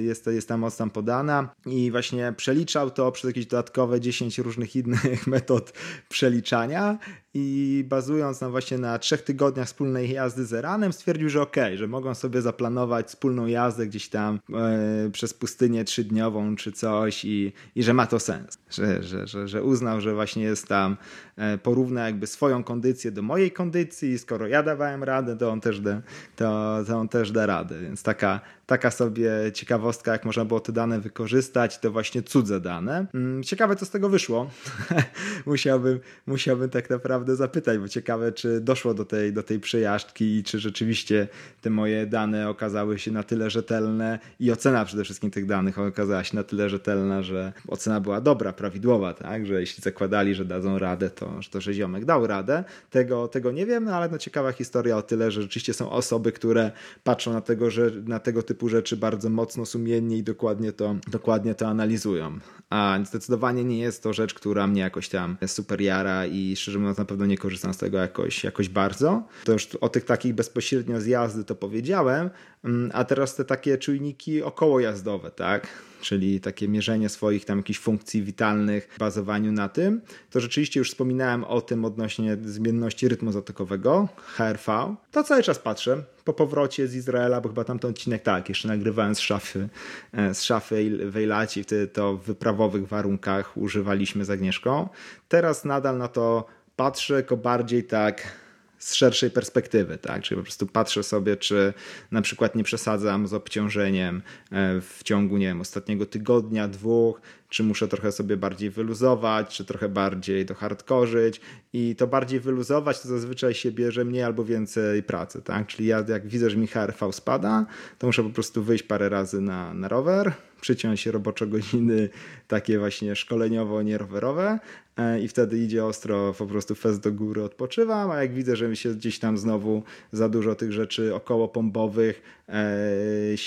jest, jest ta moc tam podana i właśnie przeliczał to przez jakieś dodatkowe 10 różnych innych metod przeliczania i bazując na właśnie na trzech tygodniach wspólnej jazdy z Eranem stwierdził, że okej, że mogą sobie zaplanować wspólną jazdę gdzieś tam e, przez pustynię trzydniową czy coś i, i że ma to sens, że, że, że, że uznał, że właśnie jest tam e, porówna jakby swoją kondycję do mojej kondycji i skoro ja dawałem radę, to on też da, to, to on też da radę, więc taka, taka sobie ciekawostka, jak można było te dane wykorzystać, to właśnie cudze dane. Mm, ciekawe, co z tego wyszło. musiałbym, musiałbym tak naprawdę naprawdę zapytać, bo ciekawe, czy doszło do tej, do tej przejażdżki i czy rzeczywiście te moje dane okazały się na tyle rzetelne i ocena przede wszystkim tych danych okazała się na tyle rzetelna, że ocena była dobra, prawidłowa, tak? że jeśli zakładali, że dadzą radę, to, to że ziomek dał radę. Tego, tego nie wiem, no ale no ciekawa historia o tyle, że rzeczywiście są osoby, które patrzą na tego, że, na tego typu rzeczy bardzo mocno sumiennie i dokładnie to, dokładnie to analizują. A zdecydowanie nie jest to rzecz, która mnie jakoś tam super jara i szczerze mówiąc na pewno nie korzystam z tego jakoś, jakoś bardzo. To już o tych takich bezpośrednio z jazdy to powiedziałem, mm, a teraz te takie czujniki okołojazdowe, tak? czyli takie mierzenie swoich tam jakichś funkcji witalnych, bazowaniu na tym, to rzeczywiście już wspominałem o tym odnośnie zmienności rytmu zatokowego, HRV. To cały czas patrzę. Po powrocie z Izraela, bo chyba tamten odcinek tak, jeszcze nagrywałem z szafy, e, z szafy w wtedy to w wyprawowych warunkach używaliśmy z Agnieszką. Teraz nadal na to patrzę tylko bardziej tak z szerszej perspektywy, tak? Czyli po prostu patrzę sobie, czy na przykład nie przesadzam z obciążeniem e, w ciągu, nie wiem, ostatniego tygodnia, dwóch, czy muszę trochę sobie bardziej wyluzować, czy trochę bardziej to hardkorzyć i to bardziej wyluzować to zazwyczaj się bierze mniej albo więcej pracy, tak? Czyli ja jak widzę, że mi HRV spada, to muszę po prostu wyjść parę razy na, na rower, przyciąć robocze godziny takie właśnie szkoleniowo-nierowerowe e, i wtedy idzie ostro po prostu fest do góry, odpoczywam, a jak widzę, że mi się gdzieś tam znowu za dużo tych rzeczy około pompowych e,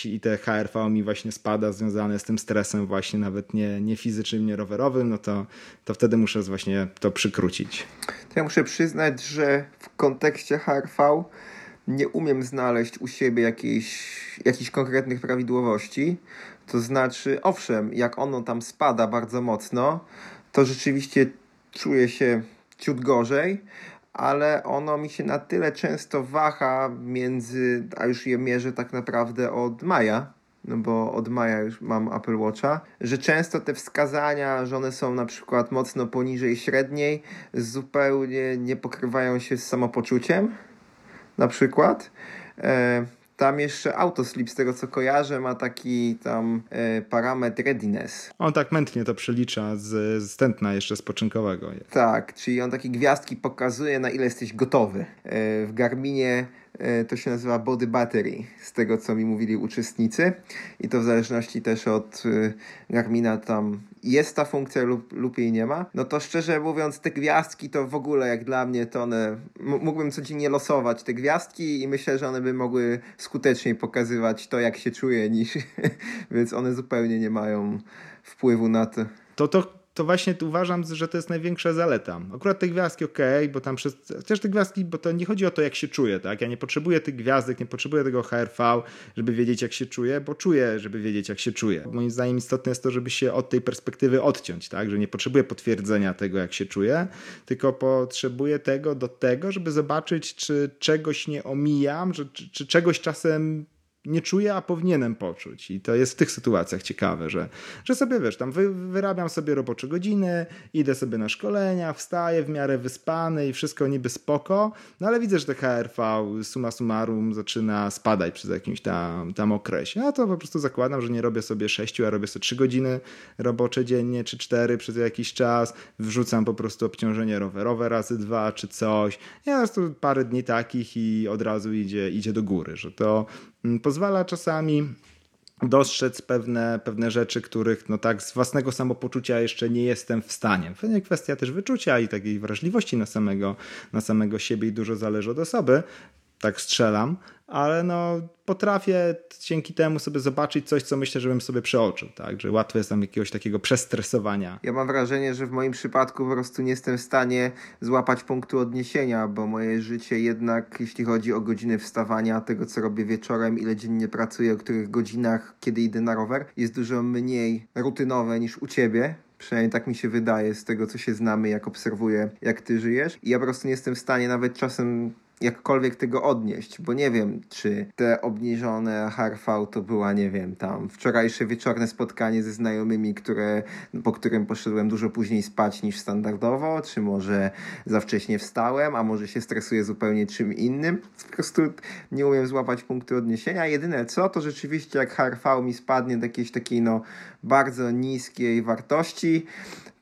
i te HRV mi właśnie spada związane z tym stresem właśnie nawet nie, nie fizycznym, nie rowerowym, no to, to wtedy muszę właśnie to przykrócić.
To ja muszę przyznać, że w kontekście HRV nie umiem znaleźć u siebie jakiejś, jakichś konkretnych prawidłowości. To znaczy, owszem, jak ono tam spada bardzo mocno, to rzeczywiście czuję się ciut gorzej, ale ono mi się na tyle często waha między, a już je mierzę tak naprawdę od maja, no bo od maja już mam Apple Watcha, że często te wskazania, że one są na przykład mocno poniżej średniej, zupełnie nie pokrywają się z samopoczuciem, na przykład. E, tam jeszcze Autoslip, z tego co kojarzę, ma taki tam e, parametr readiness.
On tak mętnie to przelicza z, z tętna jeszcze spoczynkowego.
Tak, czyli on takie gwiazdki pokazuje, na ile jesteś gotowy. E, w Garminie e, to się nazywa body battery, z tego co mi mówili uczestnicy. I to w zależności też od e, Garmina tam jest ta funkcja lub, lub jej nie ma. No to szczerze mówiąc, te gwiazdki to w ogóle jak dla mnie to one. Mógłbym codziennie losować te gwiazdki i myślę, że one by mogły skuteczniej pokazywać to, jak się czuję, niż. Więc one zupełnie nie mają wpływu na to.
To to to właśnie uważam, że to jest największa zaleta. Akurat te gwiazdki ok, bo tam przez, te gwiazdki, bo to nie chodzi o to, jak się czuję, tak? Ja nie potrzebuję tych gwiazdek, nie potrzebuję tego HRV, żeby wiedzieć, jak się czuję, bo czuję, żeby wiedzieć, jak się czuję. Moim zdaniem istotne jest to, żeby się od tej perspektywy odciąć, tak? Że nie potrzebuję potwierdzenia tego, jak się czuję, tylko potrzebuję tego do tego, żeby zobaczyć, czy czegoś nie omijam, że, czy, czy czegoś czasem nie czuję, a powinienem poczuć. I to jest w tych sytuacjach ciekawe, że, że sobie wiesz, tam wy, wyrabiam sobie robocze godziny, idę sobie na szkolenia, wstaję w miarę wyspany i wszystko niby spoko, no ale widzę, że te HRV suma summarum zaczyna spadać przez jakimś tam, tam okresie. Ja to po prostu zakładam, że nie robię sobie 6, a robię sobie 3 godziny robocze dziennie, czy 4 przez jakiś czas, wrzucam po prostu obciążenie rowerowe razy dwa, czy coś. Ja po prostu parę dni takich i od razu idzie, idzie do góry, że to Mm, pozwala czasami dostrzec pewne, pewne rzeczy, których no tak z własnego samopoczucia jeszcze nie jestem w stanie. Pewnie kwestia też wyczucia i takiej wrażliwości na samego, na samego siebie i dużo zależy od osoby. Tak strzelam, ale no potrafię dzięki temu sobie zobaczyć coś, co myślę, żebym sobie przeoczył, tak? Że łatwo jest tam jakiegoś takiego przestresowania.
Ja mam wrażenie, że w moim przypadku po prostu nie jestem w stanie złapać punktu odniesienia, bo moje życie jednak, jeśli chodzi o godziny wstawania, tego co robię wieczorem, ile dziennie pracuję, o których godzinach, kiedy idę na rower, jest dużo mniej rutynowe niż u ciebie, Przynajmniej tak mi się wydaje z tego, co się znamy, jak obserwuję, jak ty żyjesz. I ja po prostu nie jestem w stanie nawet czasem jakkolwiek tego odnieść, bo nie wiem, czy te obniżone HRV to była, nie wiem, tam wczorajsze wieczorne spotkanie ze znajomymi, które, po którym poszedłem dużo później spać niż standardowo, czy może za wcześnie wstałem, a może się stresuję zupełnie czym innym. Po prostu nie umiem złapać punktu odniesienia. Jedyne co, to rzeczywiście jak HRV mi spadnie do jakiejś takiej no bardzo niskiej wartości,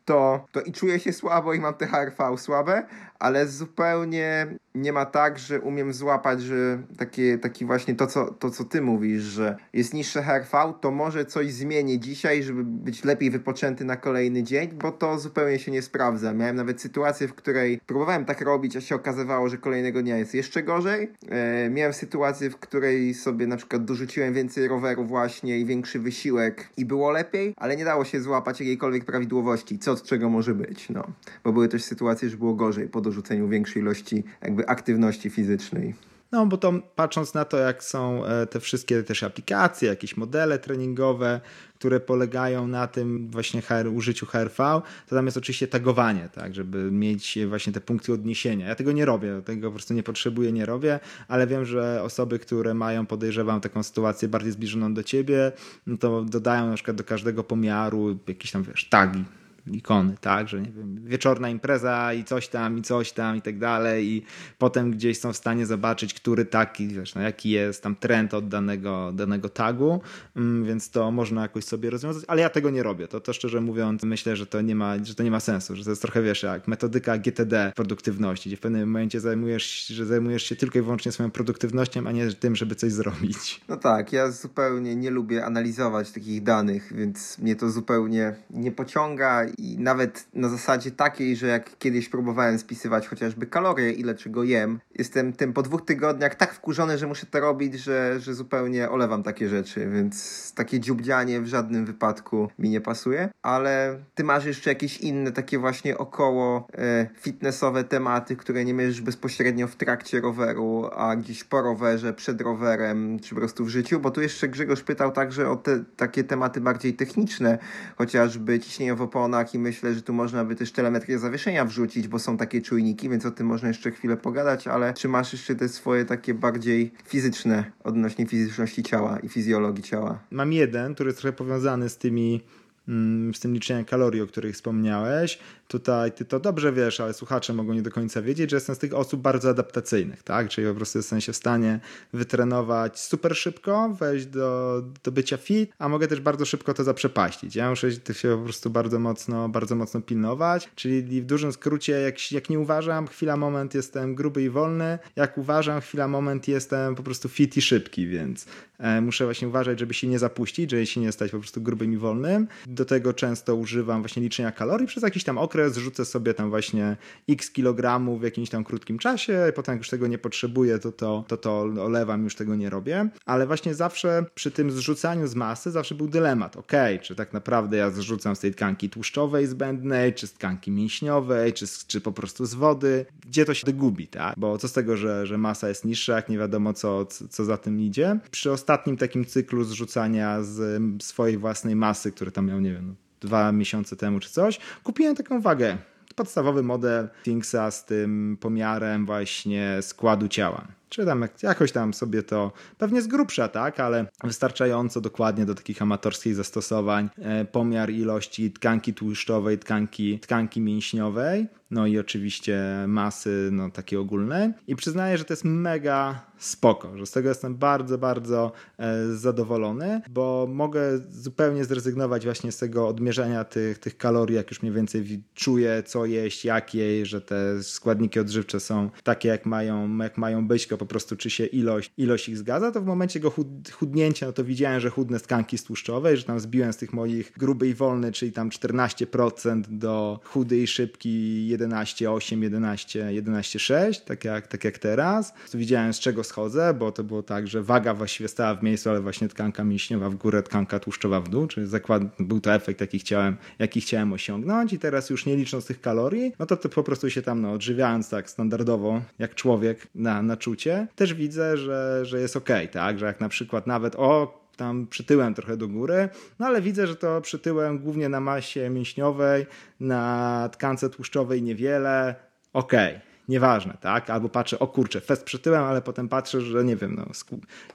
to, to i czuję się słabo i mam te HRV słabe, ale zupełnie nie ma tak, że umiem złapać, że takie, taki właśnie to co, to, co ty mówisz, że jest niższe HRV, to może coś zmienię dzisiaj, żeby być lepiej wypoczęty na kolejny dzień, bo to zupełnie się nie sprawdza. Miałem nawet sytuację, w której próbowałem tak robić, a się okazywało, że kolejnego dnia jest jeszcze gorzej. E, miałem sytuację, w której sobie na przykład dorzuciłem więcej roweru właśnie i większy wysiłek i było lepiej, ale nie dało się złapać jakiejkolwiek prawidłowości, co od czego może być, no. Bo były też sytuacje, że było gorzej po większej ilości jakby aktywności fizycznej.
No, bo to patrząc na to, jak są e, te wszystkie też aplikacje, jakieś modele treningowe, które polegają na tym właśnie HR, użyciu HRV, to tam jest oczywiście tagowanie, tak, żeby mieć właśnie te punkty odniesienia. Ja tego nie robię, tego po prostu nie potrzebuję, nie robię, ale wiem, że osoby, które mają, podejrzewam, taką sytuację bardziej zbliżoną do ciebie, no to dodają na przykład do każdego pomiaru jakieś tam, wiesz, tagi ikony, tak, że nie wiem, wieczorna impreza i coś tam, i coś tam, i tak dalej, i potem gdzieś są w stanie zobaczyć, który taki, wiesz, no, jaki jest tam trend od danego, danego tagu, mm, więc to można jakoś sobie rozwiązać, ale ja tego nie robię, to, to szczerze mówiąc myślę, że to nie ma, że to nie ma sensu, że to jest trochę, wiesz, jak metodyka GTD produktywności, gdzie w pewnym momencie zajmujesz, że zajmujesz się tylko i wyłącznie swoją produktywnością, a nie tym, żeby coś zrobić.
No tak, ja zupełnie nie lubię analizować takich danych, więc mnie to zupełnie nie pociąga i nawet na zasadzie takiej, że jak kiedyś próbowałem spisywać chociażby kalorie, ile czego jem, jestem tym po dwóch tygodniach tak wkurzony, że muszę to robić, że, że zupełnie olewam takie rzeczy, więc takie dziubdzianie w żadnym wypadku mi nie pasuje, ale ty masz jeszcze jakieś inne takie właśnie około e, fitnessowe tematy, które nie mierzysz bezpośrednio w trakcie roweru, a gdzieś po rowerze, przed rowerem, czy po prostu w życiu, bo tu jeszcze Grzegorz pytał także o te takie tematy bardziej techniczne, chociażby ciśnienie w oponach i myślę, że tu można by też telemetrię zawieszenia wrzucić, bo są takie czujniki, więc o tym można jeszcze chwilę pogadać, ale czy masz jeszcze te swoje takie bardziej fizyczne odnośnie fizyczności ciała i fizjologii ciała?
Mam jeden, który jest trochę powiązany z tymi mm, z tym liczeniem kalorii, o których wspomniałeś. Tutaj ty to dobrze wiesz, ale słuchacze mogą nie do końca wiedzieć, że jestem z tych osób bardzo adaptacyjnych, tak? Czyli po prostu jestem się w stanie wytrenować super szybko, wejść do, do bycia fit, a mogę też bardzo szybko to zaprzepaścić. Ja muszę się po prostu bardzo mocno, bardzo mocno pilnować, czyli w dużym skrócie, jak, jak nie uważam, chwila, moment jestem gruby i wolny, jak uważam, chwila, moment jestem po prostu fit i szybki, więc e, muszę właśnie uważać, żeby się nie zapuścić, żeby się nie stać po prostu grubym i wolnym. Do tego często używam właśnie liczenia kalorii przez jakiś tam okres, okres, rzucę sobie tam właśnie x kilogramów w jakimś tam krótkim czasie, i potem jak już tego nie potrzebuję, to to, to to olewam, już tego nie robię. Ale właśnie zawsze przy tym zrzucaniu z masy zawsze był dylemat, ok, czy tak naprawdę ja zrzucam z tej tkanki tłuszczowej zbędnej, czy z tkanki mięśniowej, czy, czy po prostu z wody, gdzie to się gubi, tak? Bo co z tego, że, że masa jest niższa, jak nie wiadomo co, co za tym idzie. Przy ostatnim takim cyklu zrzucania z swojej własnej masy, który tam miał, nie wiem, dwa miesiące temu czy coś, kupiłem taką wagę. Podstawowy model Thingsa z tym pomiarem właśnie składu ciała. Czy tam jakoś tam sobie to pewnie z grubsza, tak, ale wystarczająco dokładnie do takich amatorskich zastosowań. E, pomiar ilości tkanki tłuszczowej, tkanki, tkanki mięśniowej, no i oczywiście masy no, takiej ogólnej. I przyznaję, że to jest mega spoko, że z tego jestem bardzo, bardzo e, zadowolony, bo mogę zupełnie zrezygnować właśnie z tego odmierzenia tych, tych kalorii, jak już mniej więcej czuję, co jeść, jak jeść, że te składniki odżywcze są takie, jak mają, jak mają być, po prostu czy się ilość, ilość ich zgadza, to w momencie go chud, chudnięcia, no to widziałem, że chudne z tkanki stłuszczowej, że tam zbiłem z tych moich gruby i wolny, czyli tam 14% do chudy i szybki 11,8, 11, 11,6, tak jak, tak jak teraz. Widziałem z czego schodzę, bo to było tak, że waga właściwie stała w miejscu, ale właśnie tkanka mięśniowa w górę, tkanka tłuszczowa w dół, czyli zakład, był to efekt, jaki chciałem, jaki chciałem osiągnąć i teraz już nie licząc tych kalorii, no to, to po prostu się tam no, odżywiając tak standardowo, jak człowiek na, na czucie, też widzę, że, że jest ok, tak, że jak na przykład nawet o tam przytyłem trochę do góry, no ale widzę, że to przytyłem głównie na masie mięśniowej, na tkance tłuszczowej niewiele, okej. Okay nieważne, tak? Albo patrzę, o kurczę, fest przytyłem, ale potem patrzę, że nie wiem, no,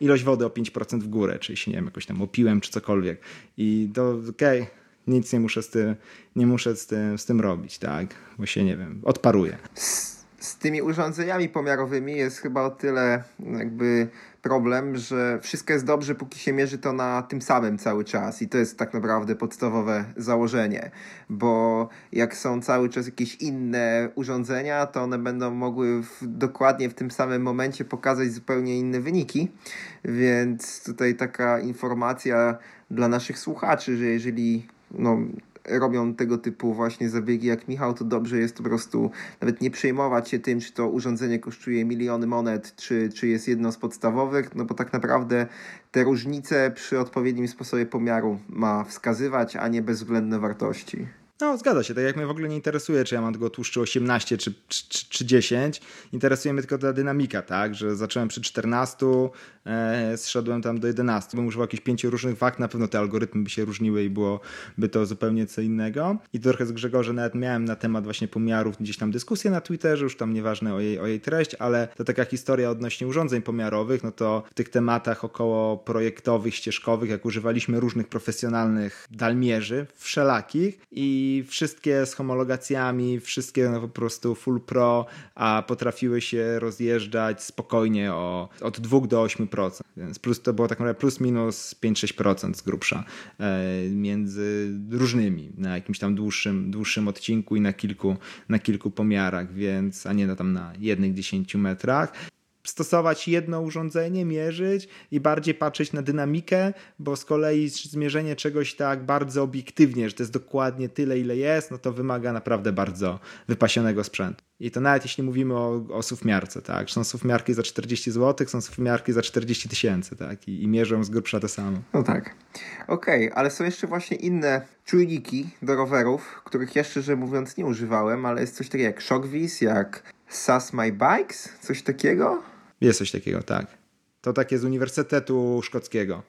ilość wody o 5% w górę, czyli się, nie wiem, jakoś tam opiłem, czy cokolwiek. I to okej, okay, nic nie muszę z tym, nie muszę z tym, z tym robić, tak? Bo się, nie wiem, odparuję.
Z, tymi urządzeniami pomiarowymi jest chyba o tyle jakby problem, że wszystko jest dobrze, póki się mierzy to na tym samym cały czas. I to jest tak naprawdę podstawowe założenie, bo jak są cały czas jakieś inne urządzenia, to one będą mogły w, dokładnie w tym samym momencie pokazać zupełnie inne wyniki. Więc tutaj taka informacja dla naszych słuchaczy, że jeżeli no, robią tego typu właśnie zabiegi jak Michał, to dobrze jest po prostu nawet nie przejmować się tym, czy to urządzenie kosztuje miliony monet, czy, czy jest jedno z podstawowych, no bo tak naprawdę te różnice przy odpowiednim sposobie pomiaru ma wskazywać, a nie bezwzględne wartości.
No, zgadza się. Tak jak mnie w ogóle nie interesuje, czy ja mam tego tłuszczu 18 czy, czy, czy 10. Interesuje mnie tylko ta dynamika, tak? Że zacząłem przy 14, e, zszedłem tam do 11. Bym używał jakichś pięciu różnych wag, na pewno te algorytmy by się różniły i byłoby to zupełnie co innego. I trochę z Grzegorzem nawet miałem na temat właśnie pomiarów gdzieś tam dyskusję na Twitterze, już tam nieważne o jej, o jej treść, ale to taka historia odnośnie urządzeń pomiarowych, no to w tych tematach około projektowych, ścieżkowych, jak używaliśmy różnych profesjonalnych dalmierzy, wszelakich i i wszystkie z homologacjami, wszystkie no po prostu full pro, a potrafiły się rozjeżdżać spokojnie o, od 2 do 8%. Więc plus to było tak naprawdę plus minus 5-6% z grubsza e, między różnymi na jakimś tam dłuższym, dłuższym odcinku i na kilku, na kilku pomiarach, więc a nie na tam na jednych 10 metrach stosować jedno urządzenie, mierzyć i bardziej patrzeć na dynamikę, bo z kolei zmierzenie czegoś tak bardzo obiektywnie, że to jest dokładnie tyle, ile jest, no to wymaga naprawdę bardzo wypasionego sprzętu. I to nawet jeśli mówimy o, o sufmiarce, tak? Są sufmiarki za 40 zł, są sufmiarki za 40 tysięcy, tak? I, I, mierzą z grubsza to samo.
No tak. Okej, okay, ale są jeszcze właśnie inne czujniki do rowerów, których ja szczerze mówiąc nie używałem, ale jest coś takiego jak Shockwiz, jak SAS My Bikes, coś takiego?
Jest coś takiego, tak. To takie z Uniwersytetu Szkockiego.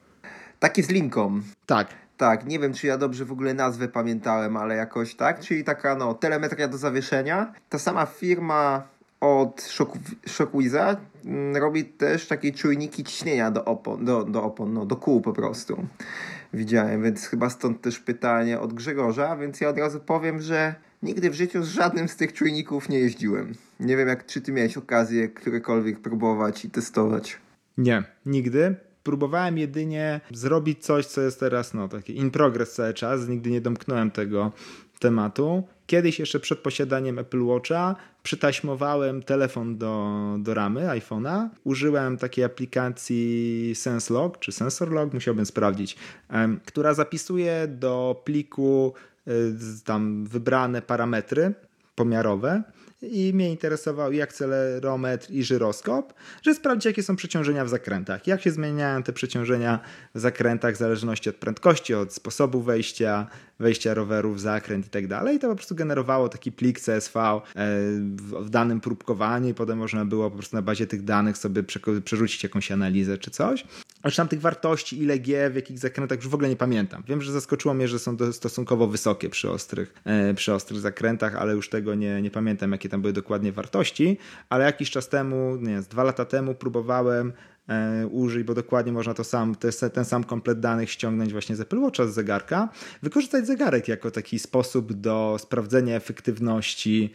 Takie z linką.
Tak.
Tak, nie wiem, czy ja dobrze w ogóle nazwę pamiętałem, ale jakoś tak. Czyli taka, no, telemetria do zawieszenia. Ta sama firma od Shockwiza mm, robi też takie czujniki ciśnienia do opon, do, do opon, no, do kół po prostu. Widziałem, więc chyba stąd też pytanie od Grzegorza, więc ja od razu powiem, że Nigdy w życiu z żadnym z tych czujników nie jeździłem. Nie wiem, jak czy ty miałeś okazję którekolwiek próbować i testować.
Nie, nigdy. Próbowałem jedynie zrobić coś, co jest teraz no, taki in progress cały czas. Nigdy nie domknąłem tego tematu. Kiedyś jeszcze przed posiadaniem Apple Watcha przytaśmowałem telefon do, do ramy iPhone'a. Użyłem takiej aplikacji SenseLog czy SensorLog, musiałbym sprawdzić, która zapisuje do pliku tam wybrane parametry pomiarowe i mnie interesował i akcelerometr i żyroskop, że sprawdzić jakie są przeciążenia w zakrętach, jak się zmieniają te przeciążenia w zakrętach w zależności od prędkości, od sposobu wejścia, wejścia roweru w zakręt i tak dalej. To po prostu generowało taki plik CSV e, w danym próbkowaniu i potem można było po prostu na bazie tych danych sobie przerzucić jakąś analizę czy coś. Aż tam tych wartości, ile G, w jakich zakrętach, już w ogóle nie pamiętam. Wiem, że zaskoczyło mnie, że są stosunkowo wysokie przy ostrych, e, przy ostrych zakrętach, ale już tego nie, nie pamiętam, jakie tam były dokładnie wartości. Ale jakiś czas temu, nie, z dwa lata temu próbowałem e, użyć, bo dokładnie można to sam, ten sam komplet danych ściągnąć właśnie z Apple Watcha, z zegarka, wykorzystać zegarek jako taki sposób do sprawdzenia efektywności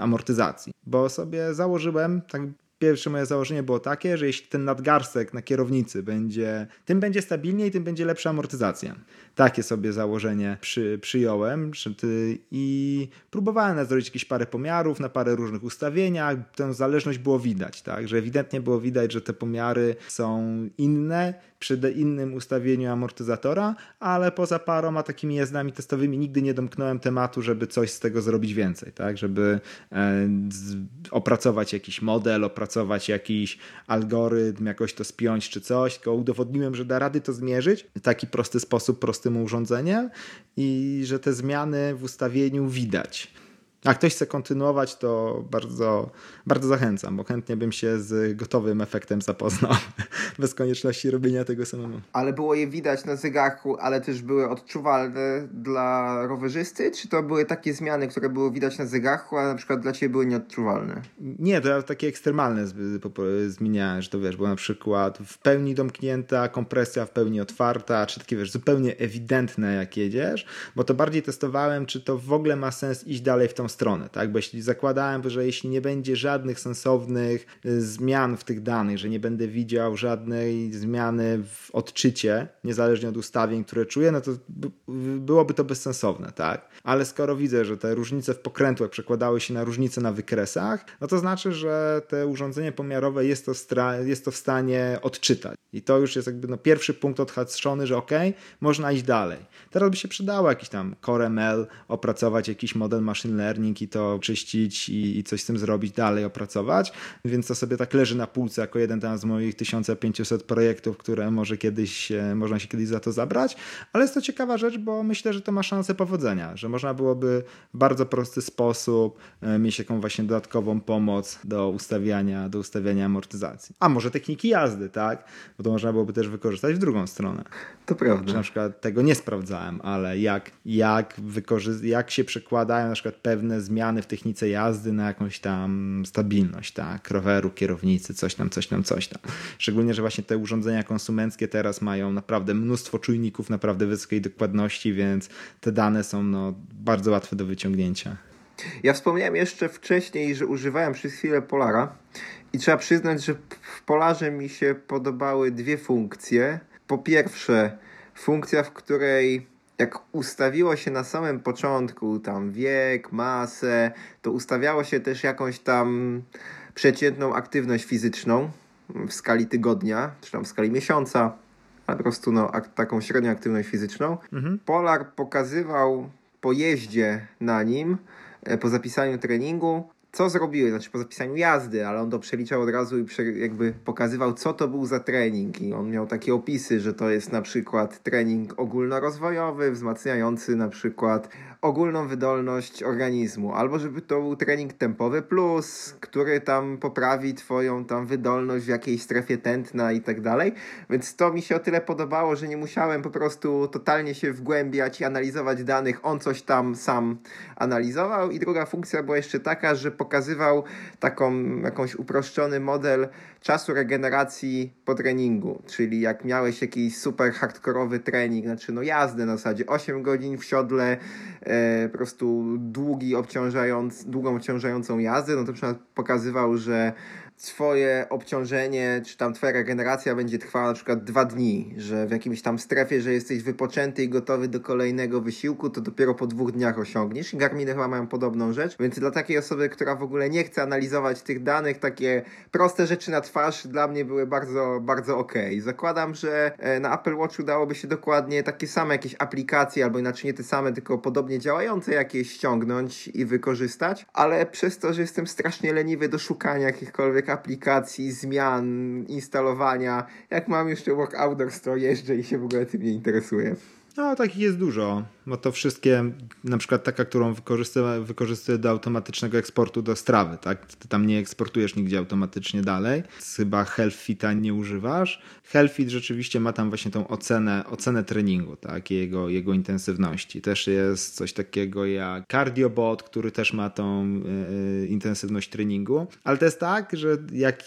amortyzacji. Bo sobie założyłem, tak pierwsze moje założenie było takie, że jeśli ten nadgarstek na kierownicy będzie, tym będzie stabilniej, tym będzie lepsza amortyzacja. Takie sobie założenie przy, przyjąłem i próbowałem zrobić jakieś parę pomiarów na parę różnych ustawieniach. Tę zależność było widać, tak, że ewidentnie było widać, że te pomiary są inne przy innym ustawieniu amortyzatora, ale poza paroma takimi jazdami testowymi nigdy nie domknąłem tematu, żeby coś z tego zrobić więcej, tak, żeby e, opracować jakiś model, opracować jakiś algorytm, jakoś to spiąć czy coś, tylko udowodniłem, że da rady to zmierzyć. W taki prosty sposób, prostym urządzeniem i że te zmiany w ustawieniu widać. A ktoś chce kontynuować, to bardzo, bardzo zachęcam, bo chętnie bym się z gotowym efektem zapoznał, bez konieczności robienia tego samemu.
Ale było je widać na zegarku, ale też były odczuwalne dla rowerzysty? Czy to były takie zmiany, które były widać na zegarku, a na przykład dla Ciebie były nieodczuwalne?
Nie, to ja takie ekstremalne zmieniałem, że to wiesz, bo na przykład w pełni domknięta kompresja, w pełni otwarta, czy takie wiesz, zupełnie ewidentne jak jedziesz, bo to bardziej testowałem, czy to w ogóle ma sens iść dalej w tą stronę, tak? Bo jeśli zakładałem, że jeśli nie będzie żadnych sensownych y, zmian w tych danych, że nie będę widział żadnej zmiany w odczycie, niezależnie od ustawień, które czuję, no to byłoby to bezsensowne, tak? Ale skoro widzę, że te różnice w pokrętłach przekładały się na różnice na wykresach, no to znaczy, że te urządzenie pomiarowe jest to, jest to w stanie odczytać. I to już jest jakby no pierwszy punkt odhaczony, że ok, można iść dalej. Teraz by się przydało jakiś tam Core ML, opracować jakiś model machine learning i to czyścić i, i coś z tym zrobić dalej, opracować. Więc to sobie tak leży na półce jako jeden tam z moich 1500 projektów, które może kiedyś, można się kiedyś za to zabrać. Ale jest to ciekawa rzecz, bo myślę, że to ma szansę powodzenia, że można byłoby w bardzo prosty sposób e, mieć jakąś właśnie dodatkową pomoc do ustawiania, do ustawiania amortyzacji. A może techniki jazdy, tak? Bo to można byłoby też wykorzystać w drugą stronę.
To prawda.
na przykład tego nie sprawdzałem, ale jak, jak, wykorzy- jak się przekładają na przykład pewne zmiany w technice jazdy na jakąś tam stabilność, tak, roweru, kierownicy, coś tam, coś tam, coś tam. Szczególnie, że właśnie te urządzenia konsumenckie teraz mają naprawdę mnóstwo czujników naprawdę wysokiej dokładności, więc te dane są no, bardzo łatwe do wyciągnięcia.
Ja wspomniałem jeszcze wcześniej, że używałem przez chwilę Polara i trzeba przyznać, że w Polarze mi się podobały dwie funkcje. Po pierwsze, funkcja, w której jak ustawiło się na samym początku tam wiek, masę, to ustawiało się też jakąś tam przeciętną aktywność fizyczną w skali tygodnia, czy tam w skali miesiąca, ale po prostu no, ak- taką średnią aktywność fizyczną.
Mhm.
Polar pokazywał po jeździe na nim, e, po zapisaniu treningu, co zrobiłeś, znaczy po zapisaniu jazdy, ale on to przeliczał od razu i jakby pokazywał, co to był za trening. I on miał takie opisy, że to jest na przykład trening ogólnorozwojowy, wzmacniający na przykład ogólną wydolność organizmu, albo żeby to był trening tempowy plus, który tam poprawi twoją tam wydolność w jakiejś strefie tętna i tak dalej. Więc to mi się o tyle podobało, że nie musiałem po prostu totalnie się wgłębiać i analizować danych. On coś tam sam analizował. I druga funkcja była jeszcze taka, że pokazywał taką jakąś uproszczony model czasu regeneracji po treningu, czyli jak miałeś jakiś super hardkorowy trening, znaczy no jazdę na zasadzie 8 godzin w siodle, e, po prostu długi obciążając, długą obciążającą jazdę, no to przykład pokazywał, że swoje obciążenie, czy tam twoja regeneracja będzie trwała na przykład dwa dni, że w jakimś tam strefie, że jesteś wypoczęty i gotowy do kolejnego wysiłku, to dopiero po dwóch dniach osiągniesz. Garminy chyba mają podobną rzecz, więc dla takiej osoby, która w ogóle nie chce analizować tych danych, takie proste rzeczy na twarz dla mnie były bardzo, bardzo ok. Zakładam, że e, na Apple Watch udałoby się dokładnie takie same jakieś aplikacje, albo inaczej nie te same, tylko podobnie działające jakieś ściągnąć i wykorzystać, ale przez to, że jestem strasznie leniwy do szukania jakichkolwiek aplikacji, zmian, instalowania, jak mam jeszcze Work Outdoors, to jeżdżę i się w ogóle tym nie interesuję.
No, takich jest dużo, bo to wszystkie, na przykład taka, którą wykorzystuję, wykorzystuję do automatycznego eksportu do strawy, tak? Ty tam nie eksportujesz nigdzie automatycznie dalej. Chyba HealthFita nie używasz. HealthFit rzeczywiście ma tam właśnie tą ocenę, ocenę treningu, tak? Jego, jego intensywności. Też jest coś takiego jak CardioBot, który też ma tą y, intensywność treningu, ale to jest tak, że jak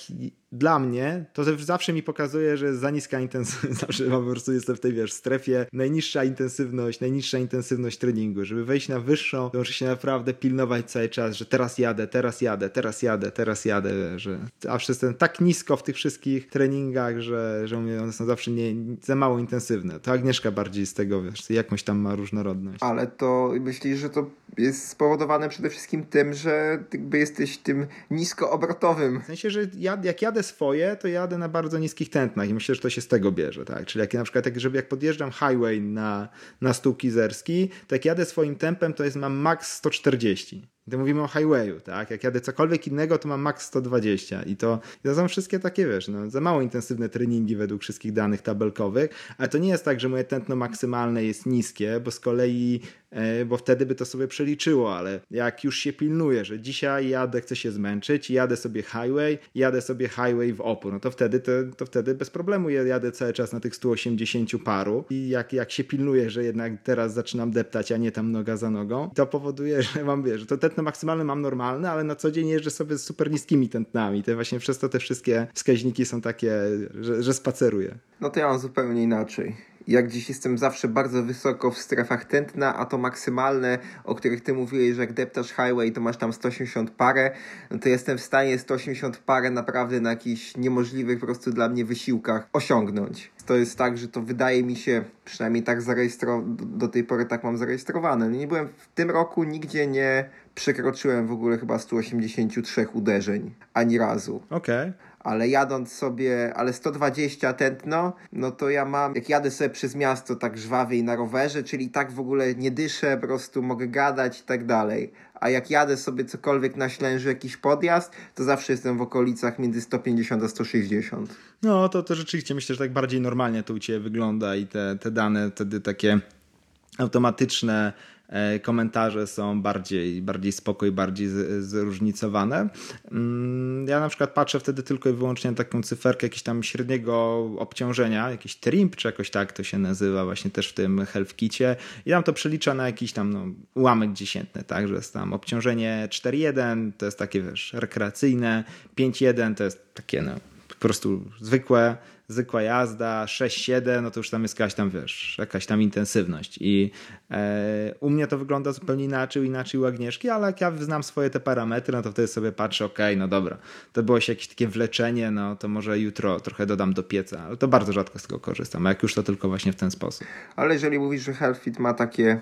dla mnie to zawsze mi pokazuje, że jest za niska intensywność, zawsze po prostu jestem w tej, wiesz, strefie najniższa intensywność, najniższa intensywność treningu. Żeby wejść na wyższą, to muszę się naprawdę pilnować cały czas, że teraz jadę, teraz jadę, teraz jadę, teraz jadę, że zawsze jestem tak nisko w tych wszystkich treningach, że, że one są zawsze nie, za mało intensywne. To Agnieszka bardziej z tego, wiesz, jakąś tam ma różnorodność.
Ale to myślisz, że to jest spowodowane przede wszystkim tym, że jakby jesteś tym niskoobrotowym.
W sensie, że ja, jak jadę swoje, to jadę na bardzo niskich tętnach i myślę, że to się z tego bierze, tak? Czyli jak na przykład, jak, żeby jak podjeżdżam highway na, na stół kizerski, to jak jadę swoim tempem, to jest mam max 140. To mówimy o highwayu, tak? Jak jadę cokolwiek innego, to mam max 120 i to, i to są wszystkie takie, wiesz, no, za mało intensywne treningi według wszystkich danych tabelkowych, ale to nie jest tak, że moje tętno maksymalne jest niskie, bo z kolei, e, bo wtedy by to sobie przeliczyło, ale jak już się pilnuję, że dzisiaj jadę, chcę się zmęczyć, jadę sobie highway, jadę sobie highway w opór, no to wtedy, to, to wtedy bez problemu jadę cały czas na tych 180 paru i jak, jak się pilnuję, że jednak teraz zaczynam deptać, a nie tam noga za nogą, to powoduje, że mam, wiesz, to tętno maksymalne mam normalne, ale na co dzień jeżdżę sobie z super niskimi tętnami. To właśnie przez to te wszystkie wskaźniki są takie, że, że spaceruję.
No to ja mam zupełnie inaczej. Jak dziś jestem zawsze bardzo wysoko w strefach tętna, a to maksymalne, o których ty mówiłeś, że jak deptasz highway, to masz tam 180 parę, no to jestem w stanie 180 parę naprawdę na jakichś niemożliwych po prostu dla mnie wysiłkach osiągnąć. To jest tak, że to wydaje mi się, przynajmniej tak zarejestrowane, do, do tej pory tak mam zarejestrowane. No nie byłem w tym roku nigdzie nie przekroczyłem w ogóle chyba 183 uderzeń. Ani razu.
Okej. Okay
ale jadąc sobie, ale 120 tętno, no to ja mam, jak jadę sobie przez miasto tak żwawiej na rowerze, czyli tak w ogóle nie dyszę, po prostu mogę gadać i tak dalej. A jak jadę sobie cokolwiek na ślęży, jakiś podjazd, to zawsze jestem w okolicach między 150 a 160.
No to, to rzeczywiście myślę, że tak bardziej normalnie to u Ciebie wygląda i te, te dane wtedy takie automatyczne komentarze są bardziej, bardziej spokoj, bardziej zróżnicowane. Mm, ja na przykład patrzę wtedy tylko i wyłącznie na taką cyferkę jakiegoś tam średniego obciążenia, jakiś trimp, czy jakoś tak to się nazywa właśnie też w tym health kicie i tam to przelicza na jakiś tam no, ułamek dziesiętny, tak, że jest tam obciążenie 4.1 to jest takie wiesz, rekreacyjne, 5.1 to jest takie no po prostu zwykłe, zwykła jazda, 6-7, no to już tam jest jakaś tam, wiesz, jakaś tam intensywność. I e, u mnie to wygląda zupełnie inaczej, inaczej u Agnieszki, ale jak ja znam swoje te parametry, no to wtedy sobie patrzę, okej, okay, no dobra, to było się jakieś takie wleczenie, no to może jutro trochę dodam do pieca, ale to bardzo rzadko z tego korzystam, a jak już to tylko właśnie w ten sposób.
Ale jeżeli mówisz, że HealthFit ma takie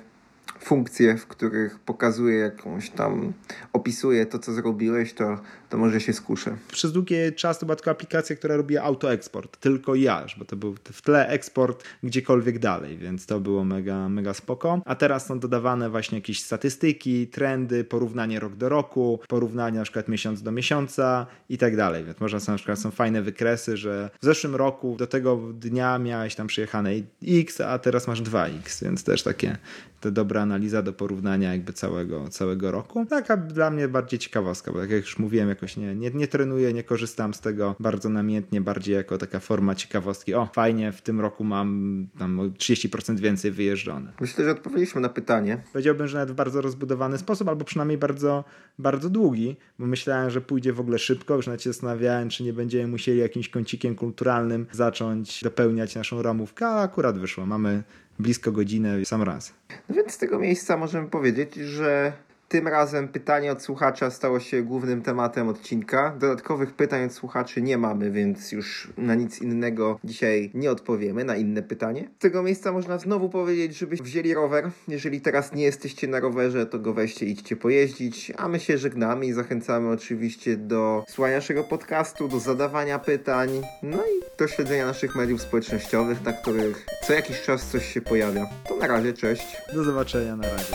funkcje, w których pokazuje jakąś tam, opisuje to, co zrobiłeś, to, to może się skuszę.
Przez długi czas to była tylko aplikacja, która robiła autoeksport, tylko ja, bo to był w tle eksport gdziekolwiek dalej, więc to było mega, mega spoko. A teraz są dodawane właśnie jakieś statystyki, trendy, porównanie rok do roku, porównanie na przykład miesiąc do miesiąca i tak dalej, więc można sobie na przykład są fajne wykresy, że w zeszłym roku do tego dnia miałeś tam przyjechane X, a teraz masz 2X, więc też takie to dobra analiza do porównania jakby całego, całego roku. Taka dla mnie bardziej ciekawostka, bo tak jak już mówiłem, jakoś nie, nie, nie trenuję, nie korzystam z tego bardzo namiętnie, bardziej jako taka forma ciekawostki. O, fajnie, w tym roku mam tam 30% więcej wyjeżdżone.
Myślę, że odpowiedzieliśmy na pytanie.
Powiedziałbym, że nawet w bardzo rozbudowany sposób, albo przynajmniej bardzo, bardzo długi, bo myślałem, że pójdzie w ogóle szybko, już nawet się zastanawiałem, czy nie będziemy musieli jakimś kącikiem kulturalnym zacząć dopełniać naszą ramówkę, a akurat wyszło. Mamy blisko godzinę sam raz.
No więc z tego miejsca możemy powiedzieć, że tym razem pytanie od słuchacza stało się głównym tematem odcinka. Dodatkowych pytań od słuchaczy nie mamy, więc już na nic innego dzisiaj nie odpowiemy, na inne pytanie. Z tego miejsca można znowu powiedzieć, żebyście wzięli rower. Jeżeli teraz nie jesteście na rowerze, to go weźcie, idźcie pojeździć. A my się żegnamy i zachęcamy oczywiście do słuchania naszego podcastu, do zadawania pytań, no i do śledzenia naszych mediów społecznościowych, na których co jakiś czas coś się pojawia. To na razie, cześć.
Do zobaczenia, na razie.